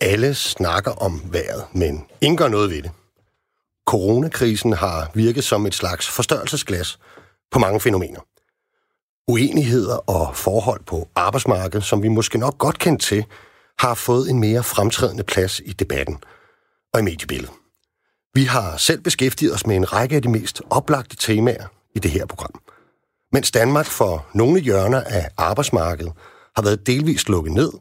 Alle snakker om vejret, men ingen gør noget ved det. Coronakrisen har virket som et slags forstørrelsesglas på mange fænomener. Uenigheder og forhold på arbejdsmarkedet, som vi måske nok godt kendt til, har fået en mere fremtrædende plads i debatten og i mediebilledet. Vi har selv beskæftiget os med en række af de mest oplagte temaer i det her program. Mens Danmark for nogle hjørner af arbejdsmarkedet har været delvist lukket ned,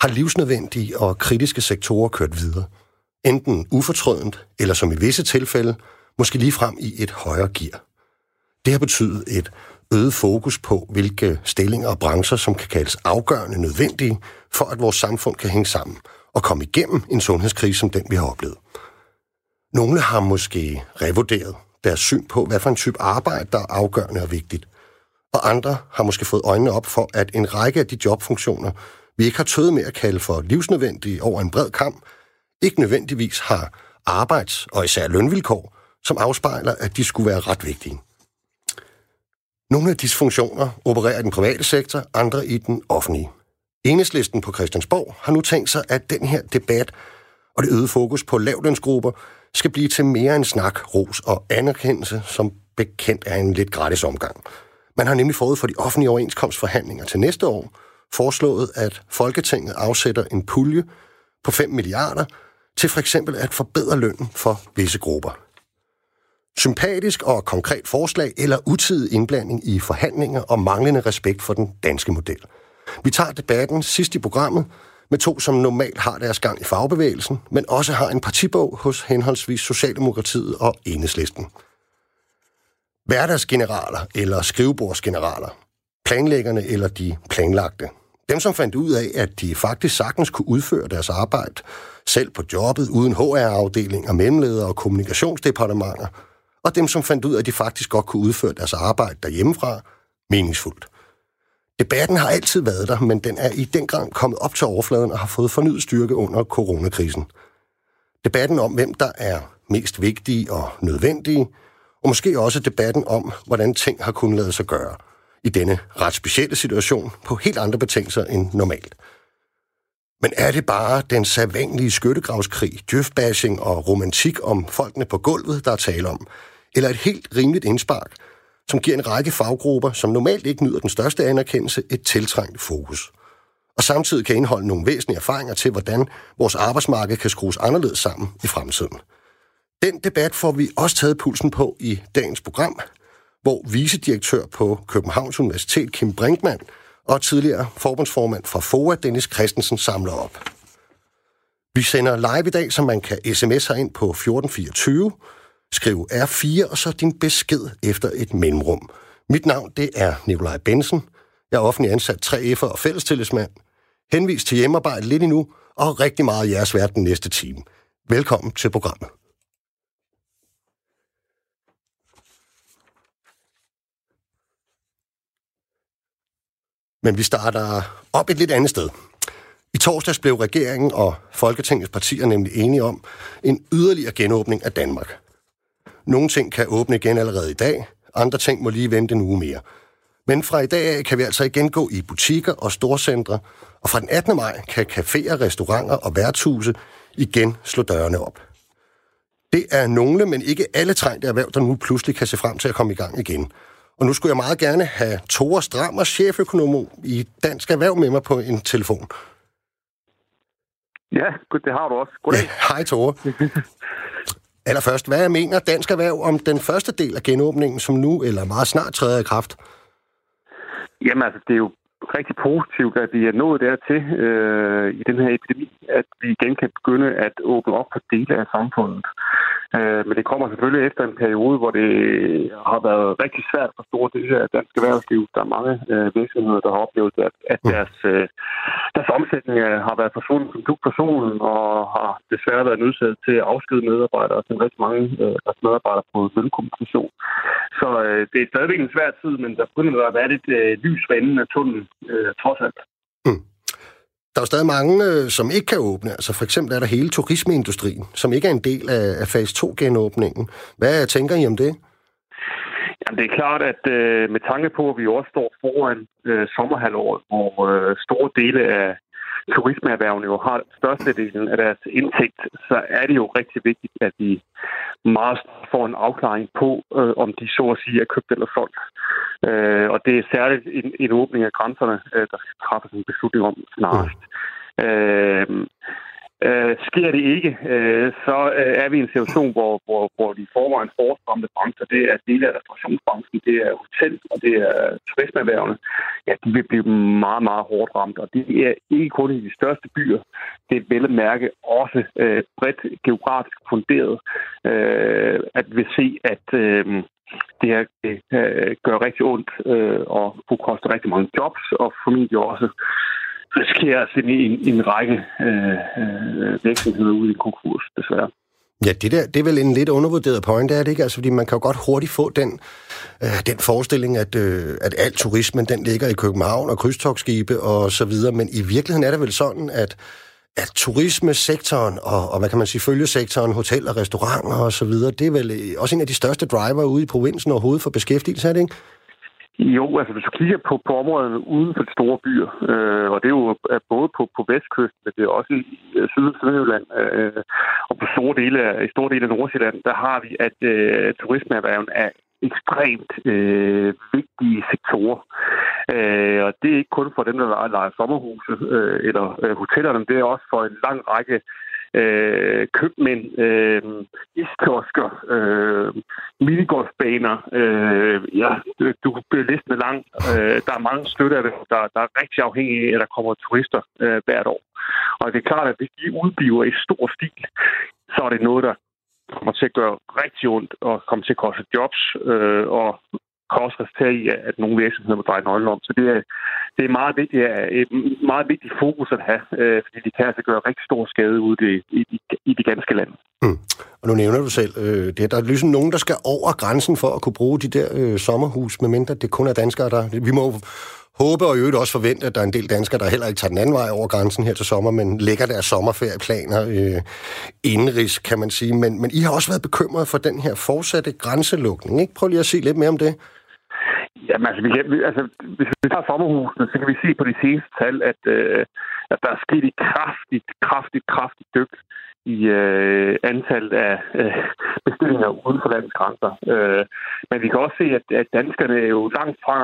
har livsnødvendige og kritiske sektorer kørt videre. Enten ufortrødent, eller som i visse tilfælde, måske lige frem i et højere gear. Det har betydet et øget fokus på, hvilke stillinger og brancher, som kan kaldes afgørende nødvendige, for at vores samfund kan hænge sammen og komme igennem en sundhedskrise som den, vi har oplevet. Nogle har måske revurderet deres syn på, hvad for en type arbejde, der er afgørende og vigtigt. Og andre har måske fået øjnene op for, at en række af de jobfunktioner, vi ikke har tøjet med at kalde for livsnødvendige over en bred kamp, ikke nødvendigvis har arbejds- og især lønvilkår, som afspejler, at de skulle være ret vigtige. Nogle af disse funktioner opererer i den private sektor, andre i den offentlige. Enhedslisten på Christiansborg har nu tænkt sig, at den her debat og det øgede fokus på lavlønsgrupper skal blive til mere end snak, ros og anerkendelse, som bekendt er en lidt gratis omgang. Man har nemlig fået for de offentlige overenskomstforhandlinger til næste år foreslået, at Folketinget afsætter en pulje på 5 milliarder til for eksempel at forbedre lønnen for visse grupper. Sympatisk og konkret forslag eller utidig indblanding i forhandlinger og manglende respekt for den danske model. Vi tager debatten sidst i programmet med to, som normalt har deres gang i fagbevægelsen, men også har en partibog hos henholdsvis Socialdemokratiet og Enhedslisten. Hverdagsgeneraler eller skrivebordsgeneraler, planlæggerne eller de planlagte. Dem, som fandt ud af, at de faktisk sagtens kunne udføre deres arbejde selv på jobbet uden HR-afdelinger, mellemledere og kommunikationsdepartementer, og dem, som fandt ud af, at de faktisk godt kunne udføre deres arbejde derhjemmefra, meningsfuldt. Debatten har altid været der, men den er i den grad kommet op til overfladen og har fået fornyet styrke under coronakrisen. Debatten om, hvem der er mest vigtige og nødvendige, og måske også debatten om, hvordan ting har kunnet lade sig gøre i denne ret specielle situation på helt andre betingelser end normalt. Men er det bare den sædvanlige skyttegravskrig, djøfbashing og romantik om folkene på gulvet, der er tale om? Eller et helt rimeligt indspark – som giver en række faggrupper, som normalt ikke nyder den største anerkendelse, et tiltrængt fokus. Og samtidig kan indeholde nogle væsentlige erfaringer til, hvordan vores arbejdsmarked kan skrues anderledes sammen i fremtiden. Den debat får vi også taget pulsen på i dagens program, hvor vicedirektør på Københavns Universitet, Kim Brinkmann, og tidligere forbundsformand fra FOA, Dennis Christensen, samler op. Vi sender live i dag, så man kan sms'e ind på 1424, skrive R4 og så din besked efter et mellemrum. Mit navn det er Nikolaj Bensen. Jeg er offentlig ansat 3F'er og fællestillidsmand. Henvis til hjemmearbejde lidt endnu, og rigtig meget jeres vært den næste time. Velkommen til programmet. Men vi starter op et lidt andet sted. I torsdags blev regeringen og Folketingets partier nemlig enige om en yderligere genåbning af Danmark. Nogle ting kan åbne igen allerede i dag, andre ting må lige vente en uge mere. Men fra i dag af kan vi altså igen gå i butikker og storcentre, og fra den 18. maj kan caféer, restauranter og værtshuse igen slå dørene op. Det er nogle, men ikke alle trængte erhverv, der nu pludselig kan se frem til at komme i gang igen. Og nu skulle jeg meget gerne have Tore Strammer, cheføkonom i Dansk Erhverv, med mig på en telefon. Ja, det har du også. Goddag. Ja, hej Tore. Allerførst, hvad mener Dansk Erhverv om den første del af genåbningen, som nu eller meget snart træder i kraft? Jamen altså, det er jo rigtig positivt, at vi er nået dertil øh, i den her epidemi, at vi igen kan begynde at åbne op for dele af samfundet. Øh, men det kommer selvfølgelig efter en periode, hvor det har været rigtig svært for store dele af dansk erhvervsliv. Der er mange øh, virksomheder, der har oplevet, at, at mm. deres, øh, deres omsætning øh, har været forsvundet som duk solen, og har desværre været nødsaget til at afskede medarbejdere, og rigtig mange øh, deres medarbejdere på lønkompensation. Så øh, det er stadigvæk en svær tid, men der begynder at være lidt øh, lys for enden af tunnelen, øh, trods alt. Mm. Der er stadig mange, øh, som ikke kan åbne. Altså for eksempel er der hele turismeindustrien, som ikke er en del af, fase 2-genåbningen. Hvad tænker I om det? Jamen, det er klart, at øh, med tanke på, at vi også står foran øh, sommerhalvåret, hvor øh, store dele af turismeerhvervene jo har størstedelen af deres indtægt, så er det jo rigtig vigtigt, at vi meget får en afklaring på, øh, om de så at sige er købt eller solgt. Øh, og det er særligt en, en åbning af grænserne, øh, der skal træffes en beslutning om snarest. Mm. Øh, Øh, sker det ikke, øh, så øh, er vi i en situation, hvor, hvor, hvor de forvejen hårdt brancher, det er dele af restaurationsbranchen, det er hotel og det er turismeerhvervene, ja, de vil blive meget, meget hårdt ramt. Og det er ikke kun i de største byer, det er vel at mærke også øh, bredt geografisk funderet, øh, at vi se, at øh, det her øh, gør rigtig ondt øh, og kunne koste rigtig mange jobs, og formentlig også risikerer at sende en, en række øh, øh, virksomheder ud i konkurs, desværre. Ja, det, der, det er vel en lidt undervurderet point, er det ikke? Altså, fordi man kan jo godt hurtigt få den, øh, den forestilling, at, øh, at al turismen, den ligger i København og krydstogsskibe og så videre, men i virkeligheden er det vel sådan, at at turismesektoren og, og hvad kan man sige, følgesektoren, hoteller, restauranter og så videre, det er vel øh, også en af de største driver ude i provinsen overhovedet for beskæftigelse, er det ikke? Jo, altså hvis du kigger på, på områderne uden for de store byer, øh, og det er jo både på, på vestkysten, men det er også i syd- og Sydjylland, øh, og på store dele af, i store dele af Nordsjælland, der har vi, at øh, turismeerhverven er ekstremt øh, vigtige sektorer. Øh, og det er ikke kun for dem, der leger sommerhuse øh, eller øh, hotellerne, det er også for en lang række øh, købmænd, øh, iskiosker, øh, minigolfbaner. Øh, ja, du kan blive listen lang. Øh, der er mange støtter, der, der er rigtig afhængige af, at der kommer turister øh, hvert år. Og det er klart, at hvis de udbliver i stor stil, så er det noget, der kommer til at gøre rigtig ondt og kommer til at koste jobs øh, og kan også resultere i, at nogle virksomheder må dreje nøglen om. Så det er, det er meget vigtigt, et meget vigtigt fokus at have, øh, fordi det kan altså gøre rigtig stor skade ude i, i, i de ganske lande. Mm. Og nu nævner du selv, øh, det er der er ligesom nogen, der skal over grænsen for at kunne bruge de der øh, sommerhus, medmindre det kun er danskere, der... Vi må håbe og i øvrigt også forvente, at der er en del danskere, der heller ikke tager den anden vej over grænsen her til sommer, men lægger deres sommerferieplaner øh, indenrigs, kan man sige. Men, men I har også været bekymret for den her fortsatte grænselukning. Ikke? Prøv lige at sige lidt mere om det. Jamen, altså, vi kan, altså, hvis vi tager sommerhusene, så kan vi se på de seneste tal, at, øh, at der er sket et kraftigt, kraftigt, kraftigt dyk i øh, antallet af øh, bestillinger uden for landets grænser. Øh, men vi kan også se, at, at danskerne er jo langt fra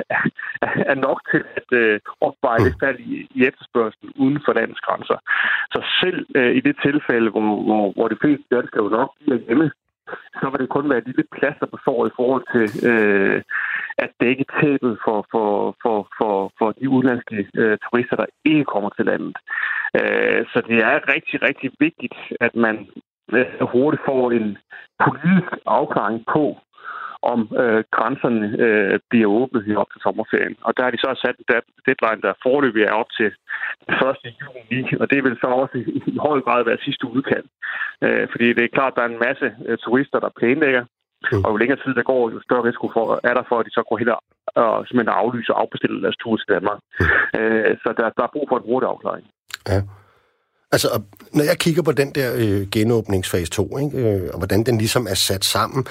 er nok til at øh, opveje det fald i, i efterspørgselen uden for landets grænser. Så selv øh, i det tilfælde, hvor, hvor, hvor de fleste danskere jo nok bliver hjemme så vil det kun være et lille plaster på såret i forhold til øh, at dække tabet for, for, for, for, for de udenlandske øh, turister, der ikke kommer til landet. Øh, så det er rigtig, rigtig vigtigt, at man øh, hurtigt får en politisk afklaring på, om øh, grænserne øh, bliver åbnet her op til sommerferien. Og der har de så sat en deadline, der forløbig er op til 1. juni, og det vil så også i, høj grad være sidste udkald. Øh, fordi det er klart, at der er en masse øh, turister, der planlægger, mm. og jo længere tid der går, jo større risiko for, er der for, at de så går hen og, og simpelthen aflyser og afbestiller deres tur til Danmark. Mm. Øh, så der, der er brug for en hurtig afklaring. Ja. Altså, når jeg kigger på den der øh, genåbningsfase 2, ikke, øh, og hvordan den ligesom er sat sammen,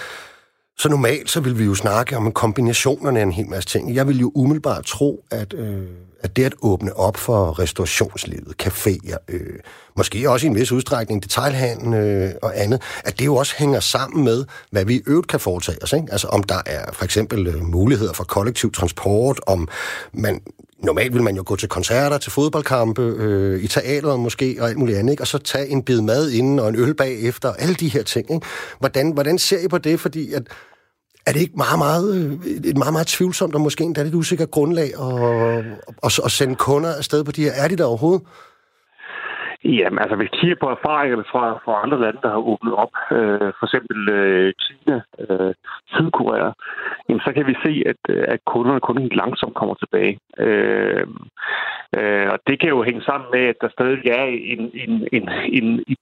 så normalt så vil vi jo snakke om kombinationerne af en hel masse ting. Jeg vil jo umiddelbart tro, at, øh, at det at åbne op for restaurationslivet, caféer, øh, måske også i en vis udstrækning detailhandel øh, og andet, at det jo også hænger sammen med, hvad vi i øvrigt kan foretage os. Ikke? Altså om der er for eksempel øh, muligheder for kollektiv transport, om man normalt vil man jo gå til koncerter, til fodboldkampe, øh, i teateret måske, og alt muligt andet, ikke? og så tage en bid mad inden, og en øl bagefter, og alle de her ting. Ikke? Hvordan, hvordan ser I på det? Fordi at, er det ikke meget, meget, øh, et meget, meget tvivlsomt, og måske endda lidt usikkert grundlag at, at, at sende kunder afsted på de her? Er de der overhovedet? Jamen, altså hvis vi kigger på erfaringerne fra, fra andre lande, der har åbnet op, øh, for eksempel øh, Kina, øh, Sydkorea, jamen, så kan vi se, at, øh, at kunderne kun helt langsomt kommer tilbage. Øh, øh, og det kan jo hænge sammen med, at der stadig er en, en, en, en i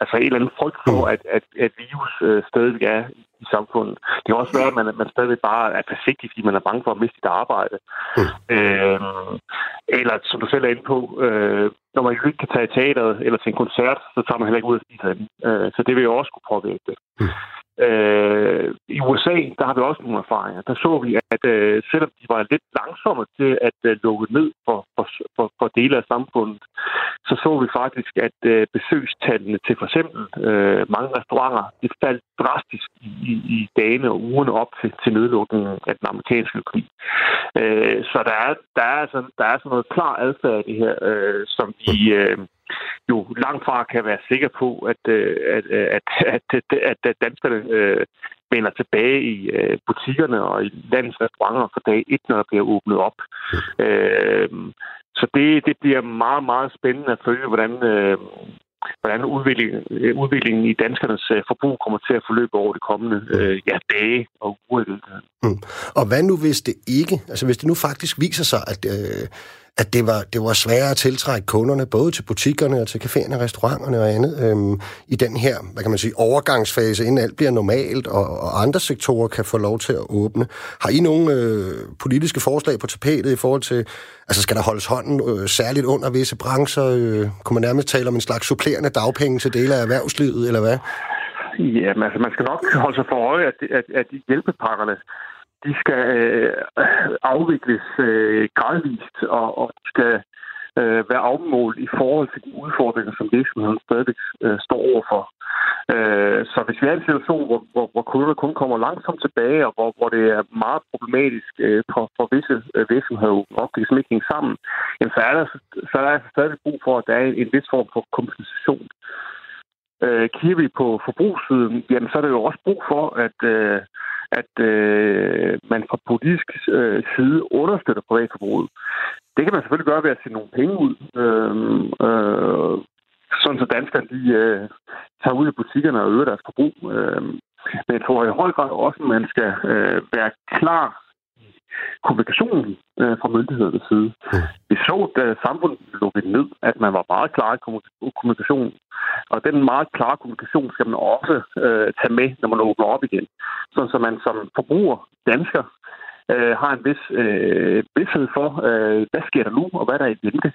altså en eller anden frygt for, at, at, at virus øh, stadig er i samfundet. Det kan også være, at man, man stadig bare er forsigtig, fordi man er bange for at miste sit arbejde. Mm. Øh, eller, som du selv er inde på, øh, når man ikke kan tage i teateret eller til en koncert, så tager man heller ikke ud og spiser den. Øh, så det vil jo også kunne påvirke det. Mm. Øh, I USA, der har vi også nogle erfaringer. Der så vi, at øh, selvom de var lidt langsomme til at øh, lukke ned for, for, for, for dele af samfundet, så så vi faktisk, at øh, besøgstallene til for eksempel øh, mange restauranter, det faldt drastisk i, i, i dagene og ugerne op til, til nedlukningen af den amerikanske økonomi. Øh, så der er, der, er sådan, der er sådan noget klar adfærd i det her, øh, som vi... Øh, jo langt fra kan være sikker på, at, øh, øh, at, at, at, at, at danskerne øh, vender tilbage i øh, butikkerne og i landets restauranter for dag 1, når der bliver åbnet op. Øh, så det, det bliver meget, meget spændende at følge, hvordan, øh, hvordan udviklingen, øh, udviklingen i danskernes forbrug kommer til at forløbe over de kommende øh, ja, dage og uger. Mm. Og hvad nu, hvis det ikke, altså hvis det nu faktisk viser sig, at øh, at det var, det var sværere at tiltrække kunderne, både til butikkerne og til caféerne, restauranterne og andet, øhm, i den her, hvad kan man sige, overgangsfase, inden alt bliver normalt, og, og andre sektorer kan få lov til at åbne. Har I nogle øh, politiske forslag på tapetet i forhold til, altså skal der holdes hånden øh, særligt under visse brancher? Øh, kunne man nærmest tale om en slags supplerende dagpenge til dele af erhvervslivet, eller hvad? Ja, men altså, man skal nok holde sig for øje, at, at, at hjælpepakkerne, de skal øh, afvikles øh, gradvist, og, og de skal øh, være afmålt i forhold til de udfordringer, som virksomheden stadigvæk øh, står overfor. Øh, så hvis vi er i en situation, hvor, hvor, hvor kunderne kun kommer langsomt tilbage, og hvor, hvor det er meget problematisk øh, for, for visse øh, virksomheder, og det ligesom ikke hænger sammen, jamen, så er der, så er der stadig brug for, at der er en, en vis form for kompensation. Øh, kigger vi på forbrugssiden, jamen, så er der jo også brug for, at øh, at øh, man fra politisk øh, side understøtter privatforbruget. Det kan man selvfølgelig gøre ved at sende nogle penge ud, øh, øh, sådan så danskerne de, øh, tager ud i butikkerne og øger deres forbrug. Øh, men jeg tror i høj grad også, at man skal øh, være klar kommunikationen øh, fra myndighedernes side. Mm. Vi så, da samfundet lukkede ned, at man var meget klar i kommunikationen. Og den meget klare kommunikation skal man også øh, tage med, når man åbner op igen. Sådan så man som forbruger, dansker, øh, har en vis øh, vidshed for, øh, hvad sker der nu, og hvad der er i vente,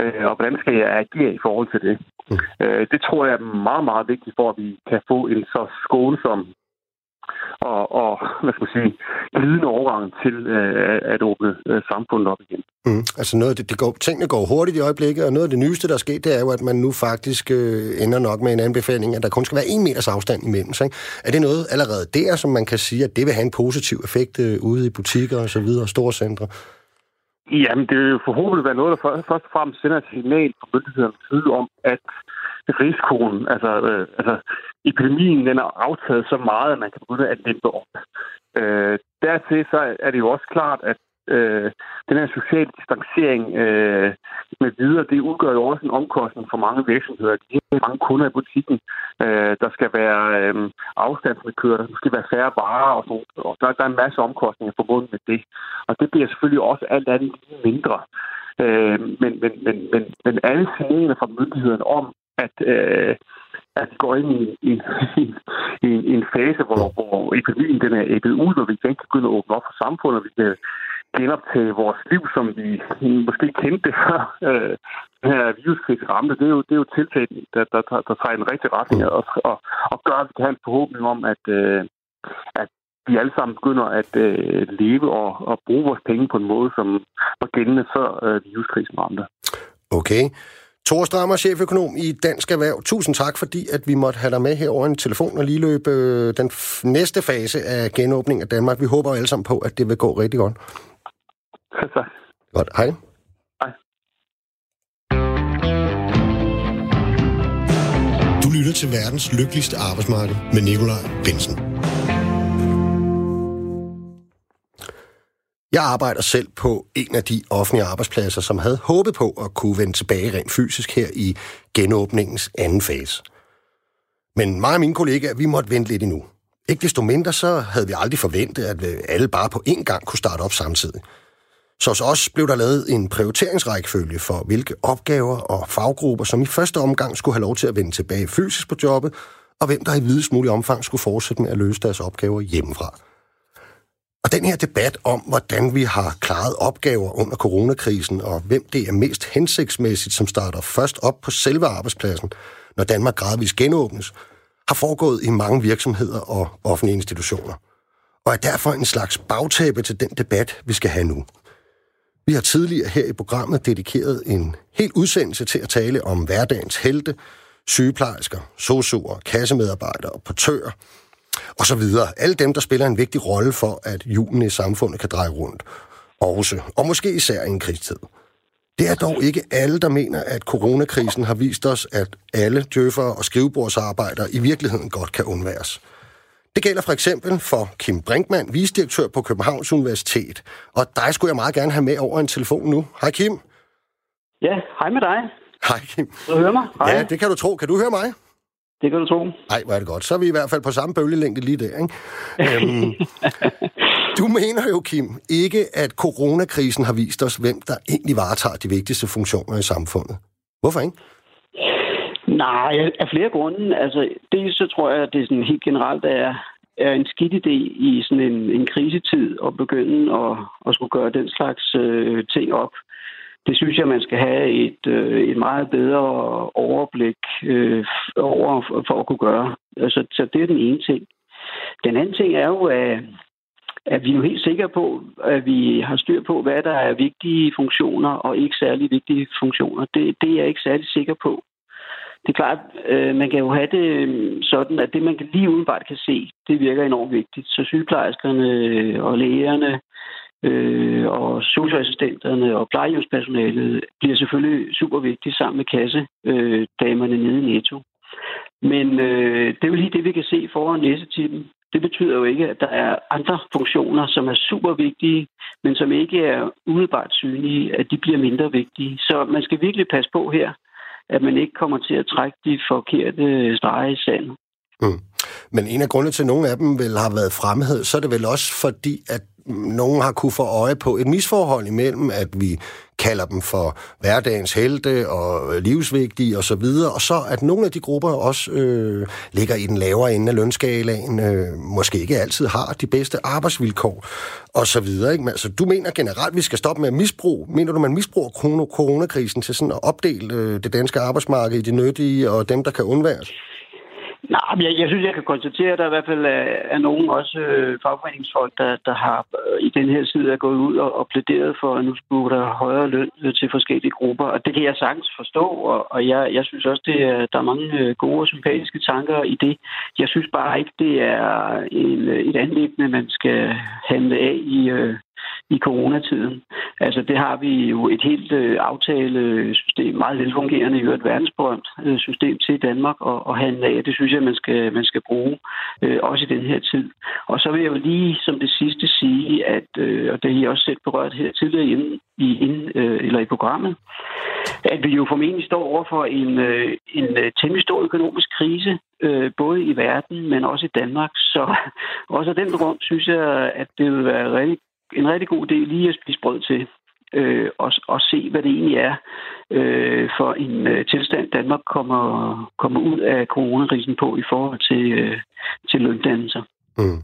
øh, og hvordan skal jeg agere i forhold til det. Mm. Øh, det tror jeg er meget, meget vigtigt for, at vi kan få en så skånsom og, og hvad skal man sige, glidende overgang til øh, at åbne øh, samfundet op igen. Mm. Altså noget, det, det går, tingene går hurtigt i øjeblikket, og noget af det nyeste, der er sket, det er jo, at man nu faktisk øh, ender nok med en anbefaling, at der kun skal være en meters afstand imellem sig. Er det noget allerede der, som man kan sige, at det vil have en positiv effekt øh, ude i butikker og så videre, og store centre? Jamen, det vil jo forhåbentlig være noget, der først og fremmest sender et signal fra myndighedernes side om, at risikoen, altså, øh, altså epidemien, den er aftaget så meget, at man kan begynde at lempe op. Øh, dertil så er det jo også klart, at øh, den her sociale distancering øh, med videre, det udgør jo også en omkostning for mange virksomheder. De har mange kunder i butikken. Øh, der skal være øh, afstandsmarkører, der skal være færre varer, og, så, og der, der er en masse omkostninger forbundet med det. Og det bliver selvfølgelig også alt andet mindre. Øh, men, men, men, men, men alle signaler fra myndighederne om, at, øh, at vi går ind i, i, i, i en fase, hvor, hvor epidemien den er æbbet ud, og vi kan ikke begynde at åbne op for samfundet, og vi kan genoptage vores liv, som vi måske kendte før øh, den her viruskrise ramte. Det er jo, det er jo tiltag, der, der, der, der tager en rigtig retning, og, og, og gør, at vi kan have en forhåbning om, at, øh, at vi alle sammen begynder at øh, leve og, og bruge vores penge på en måde, som var gældende før øh, viruskrisen ramte. Okay. Thor Strammer, cheføkonom i Dansk Erhverv. Tusind tak, fordi at vi måtte have dig med her over en telefon og lige løbe øh, den næste fase af genåbning af Danmark. Vi håber alle sammen på, at det vil gå rigtig godt. Tak. Godt. Hej. Hej. Du lytter til verdens lykkeligste arbejdsmarked med Nikolaj Bensen. Jeg arbejder selv på en af de offentlige arbejdspladser, som havde håbet på at kunne vende tilbage rent fysisk her i genåbningens anden fase. Men mig og mine kollegaer, vi måtte vente lidt endnu. Ikke desto mindre, så havde vi aldrig forventet, at øh, alle bare på én gang kunne starte op samtidig. Så hos os blev der lavet en prioriteringsrækkefølge for, hvilke opgaver og faggrupper, som i første omgang skulle have lov til at vende tilbage fysisk på jobbet, og hvem der i videst mulig omfang skulle fortsætte med at løse deres opgaver hjemmefra. Og den her debat om, hvordan vi har klaret opgaver under coronakrisen, og hvem det er mest hensigtsmæssigt, som starter først op på selve arbejdspladsen, når Danmark gradvist genåbnes, har foregået i mange virksomheder og offentlige institutioner, og er derfor en slags bagtæppe til den debat, vi skal have nu. Vi har tidligere her i programmet dedikeret en hel udsendelse til at tale om hverdagens helte, sygeplejersker, sosuer, kassemedarbejdere, portører og så videre. Alle dem, der spiller en vigtig rolle for, at julen i samfundet kan dreje rundt. Også, og måske især i en krigstid. Det er dog ikke alle, der mener, at coronakrisen har vist os, at alle djøffere og skrivebordsarbejdere i virkeligheden godt kan undværes. Det gælder for eksempel for Kim Brinkmann, visdirektør på Københavns Universitet. Og dig skulle jeg meget gerne have med over en telefon nu. Hej Kim. Ja, hej med dig. Hej Kim. Kan du høre mig? Hej. Ja, det kan du tro. Kan du høre mig? Det kan du tro. Nej, hvor er det godt. Så er vi i hvert fald på samme bølgelængde lige der, ikke? øhm, du mener jo, Kim, ikke at coronakrisen har vist os, hvem der egentlig varetager de vigtigste funktioner i samfundet. Hvorfor ikke? Nej, af flere grunde. Altså, det så tror jeg, at det sådan helt generelt er, er en skidt idé i sådan en, en krisetid at begynde at, at skulle gøre den slags øh, ting op det synes jeg, man skal have et, øh, et meget bedre overblik øh, over for at kunne gøre. Altså, så det er den ene ting. Den anden ting er jo, at, at vi er jo helt sikre på, at vi har styr på, hvad der er vigtige funktioner og ikke særlig vigtige funktioner. Det, det er jeg ikke særlig sikker på. Det er klart, øh, man kan jo have det øh, sådan, at det, man lige udenbart kan se, det virker enormt vigtigt. Så sygeplejerskerne øh, og lægerne øh, og socialassistenterne og plejehjemspersonalet bliver selvfølgelig super vigtigt sammen med kassedamerne øh, nede i Netto. Men øh, det er jo lige det, vi kan se foran næsetippen. Det betyder jo ikke, at der er andre funktioner, som er super vigtige, men som ikke er umiddelbart synlige, at de bliver mindre vigtige. Så man skal virkelig passe på her, at man ikke kommer til at trække de forkerte streger i sandet. Mm. Men en af grundene til, at nogle af dem vil have været fremhed, så er det vel også fordi, at nogen har kunne få øje på et misforhold imellem, at vi kalder dem for hverdagens helte og livsvigtige osv., og, og så at nogle af de grupper også øh, ligger i den lavere ende af lønskalaen, øh, måske ikke altid har de bedste arbejdsvilkår og så videre. Ikke? Men, altså, du mener generelt, at vi skal stoppe med at misbruge, mener du, man misbruger coronakrisen til sådan at opdele øh, det danske arbejdsmarked i de nyttige og dem, der kan undværes? Nej, men jeg, jeg synes, jeg kan konstatere, at der i hvert fald er, er nogen også øh, fagforeningsfolk, der, der har øh, i den her side er gået ud og, og plæderet for, at nu skulle der højere løn øh, til forskellige grupper. Og det kan jeg sagtens forstå, og, og jeg, jeg synes også, det er, der er mange øh, gode og sympatiske tanker i det. Jeg synes bare ikke, det er en, øh, et anlæggende, man skal handle af i, øh, i coronatiden. Altså det har vi jo et helt øh, aftalesystem, meget velfungerende i et verdensberømt øh, system til Danmark og, og handle af. Det synes jeg, man skal, man skal bruge øh, også i den her tid. Og så vil jeg jo lige som det sidste sige, at, øh, og det har I også selv berørt her tidligere i, i, øh, eller i programmet, at vi jo formentlig står over for en, øh, en øh, temmelig stor økonomisk krise, øh, både i verden, men også i Danmark. Så også af den grund synes jeg, at det vil være rigtig en rigtig god idé lige at spise brød til. Øh, og, og se, hvad det egentlig er øh, for en øh, tilstand, Danmark kommer, kommer ud af coronakrisen på i forhold til, øh, til løndannelser. Mm.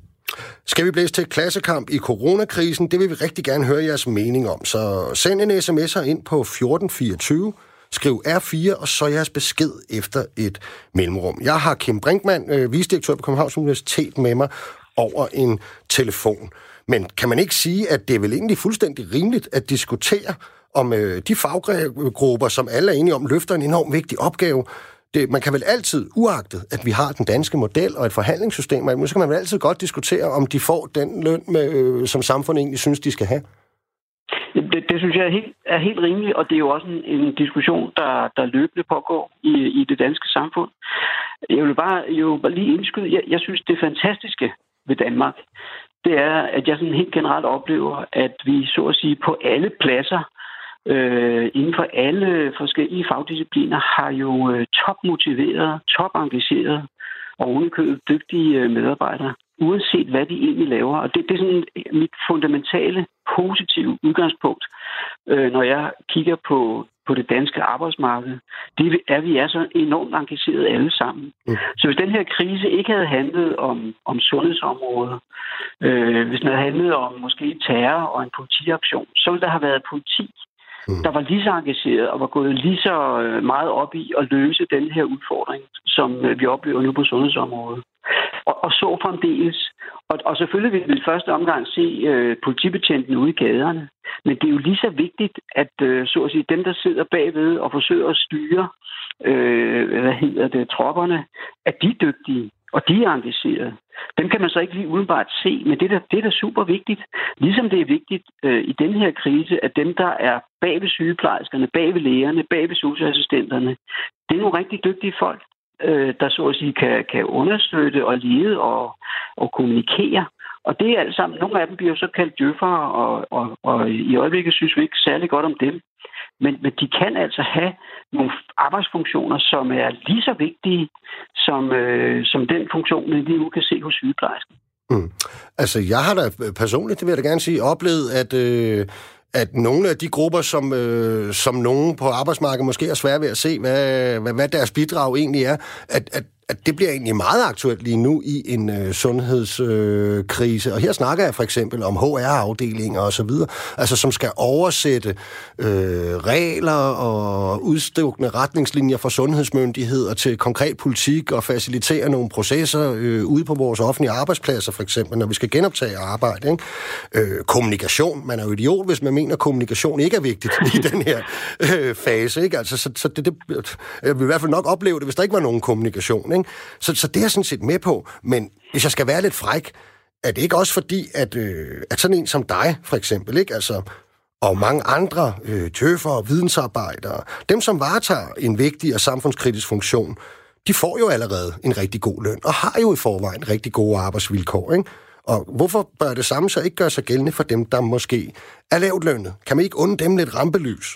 Skal vi blæse til klassekamp i coronakrisen? Det vil vi rigtig gerne høre jeres mening om. Så send en sms'er ind på 1424, skriv R4, og så jeres besked efter et mellemrum. Jeg har Kim Brinkmann, øh, visdirektør på Københavns Universitet, med mig over en telefon. Men kan man ikke sige, at det er vel egentlig fuldstændig rimeligt at diskutere om øh, de faggrupper, som alle er enige om, løfter en enormt vigtig opgave. Det, man kan vel altid, uagtet at vi har den danske model og et forhandlingssystem, så kan man vel altid godt diskutere, om de får den løn, med, øh, som samfundet egentlig synes, de skal have. Det, det synes jeg er helt, er helt rimeligt, og det er jo også en, en diskussion, der, der løbende pågår i, i det danske samfund. Jeg vil bare, jo bare lige indskyde, jeg, jeg synes, det fantastiske ved Danmark, det er, at jeg sådan helt generelt oplever, at vi så at sige på alle pladser øh, inden for alle forskellige fagdiscipliner har jo øh, topmotiverede, topengagerede og underkøbet dygtige øh, medarbejdere, uanset hvad de egentlig laver. Og det, det er sådan mit fundamentale positive udgangspunkt, øh, når jeg kigger på på det danske arbejdsmarked, det er, vi er så enormt engagerede alle sammen. Mm. Så hvis den her krise ikke havde handlet om, om sundhedsområdet, øh, hvis den havde handlet om måske terror og en politiaktion, så ville der have været politi, mm. der var lige så engageret og var gået lige så øh, meget op i at løse den her udfordring, som øh, vi oplever nu på sundhedsområdet. Og, og så fremdeles. Og, og selvfølgelig vil vi i første omgang se øh, politibetjenten ude i gaderne. Men det er jo lige så vigtigt, at øh, så at sige, dem, der sidder bagved og forsøger at styre øh, hvad hedder det, tropperne, at de er dygtige og de er engagerede. Dem kan man så ikke lige udenbart se, men det er da, det er da super vigtigt. Ligesom det er vigtigt øh, i den her krise, at dem, der er bag ved sygeplejerskerne, bag ved lægerne, bag ved socialassistenterne, det er nogle rigtig dygtige folk, øh, der så at sige kan, kan understøtte og lede og, og kommunikere. Og det er alt sammen, nogle af dem bliver jo så kaldt djøffere, og, og, og i øjeblikket synes vi ikke særlig godt om dem. Men, men de kan altså have nogle arbejdsfunktioner, som er lige så vigtige som, øh, som den funktion, vi lige nu kan se hos sygeplejersken. Mm. Altså, jeg har da personligt, det vil jeg da gerne sige, oplevet, at, øh, at nogle af de grupper, som, øh, som nogen på arbejdsmarkedet måske er svære ved at se, hvad, hvad, hvad deres bidrag egentlig er, at, at at det bliver egentlig meget aktuelt lige nu i en øh, sundhedskrise. Øh, og her snakker jeg for eksempel om HR-afdelinger og så videre, altså som skal oversætte øh, regler og udstukne retningslinjer for sundhedsmyndigheder til konkret politik og facilitere nogle processer øh, ude på vores offentlige arbejdspladser for eksempel, når vi skal genoptage arbejde. Ikke? Øh, kommunikation. Man er jo idiot, hvis man mener, at kommunikation ikke er vigtigt i den her øh, fase. Ikke? Altså, så, så det, det, jeg vil i hvert fald nok opleve det, hvis der ikke var nogen kommunikation. Ikke? Så, så det er jeg sådan set med på. Men hvis jeg skal være lidt fræk, er det ikke også fordi, at, øh, at sådan en som dig, for eksempel, ikke? Altså, og mange andre øh, tøffer og vidensarbejdere, dem som varetager en vigtig og samfundskritisk funktion, de får jo allerede en rigtig god løn, og har jo i forvejen rigtig gode arbejdsvilkår, ikke? Og hvorfor bør det samme så ikke gøre sig gældende for dem, der måske er lavt lønnet? Kan man ikke unde dem lidt rampelys?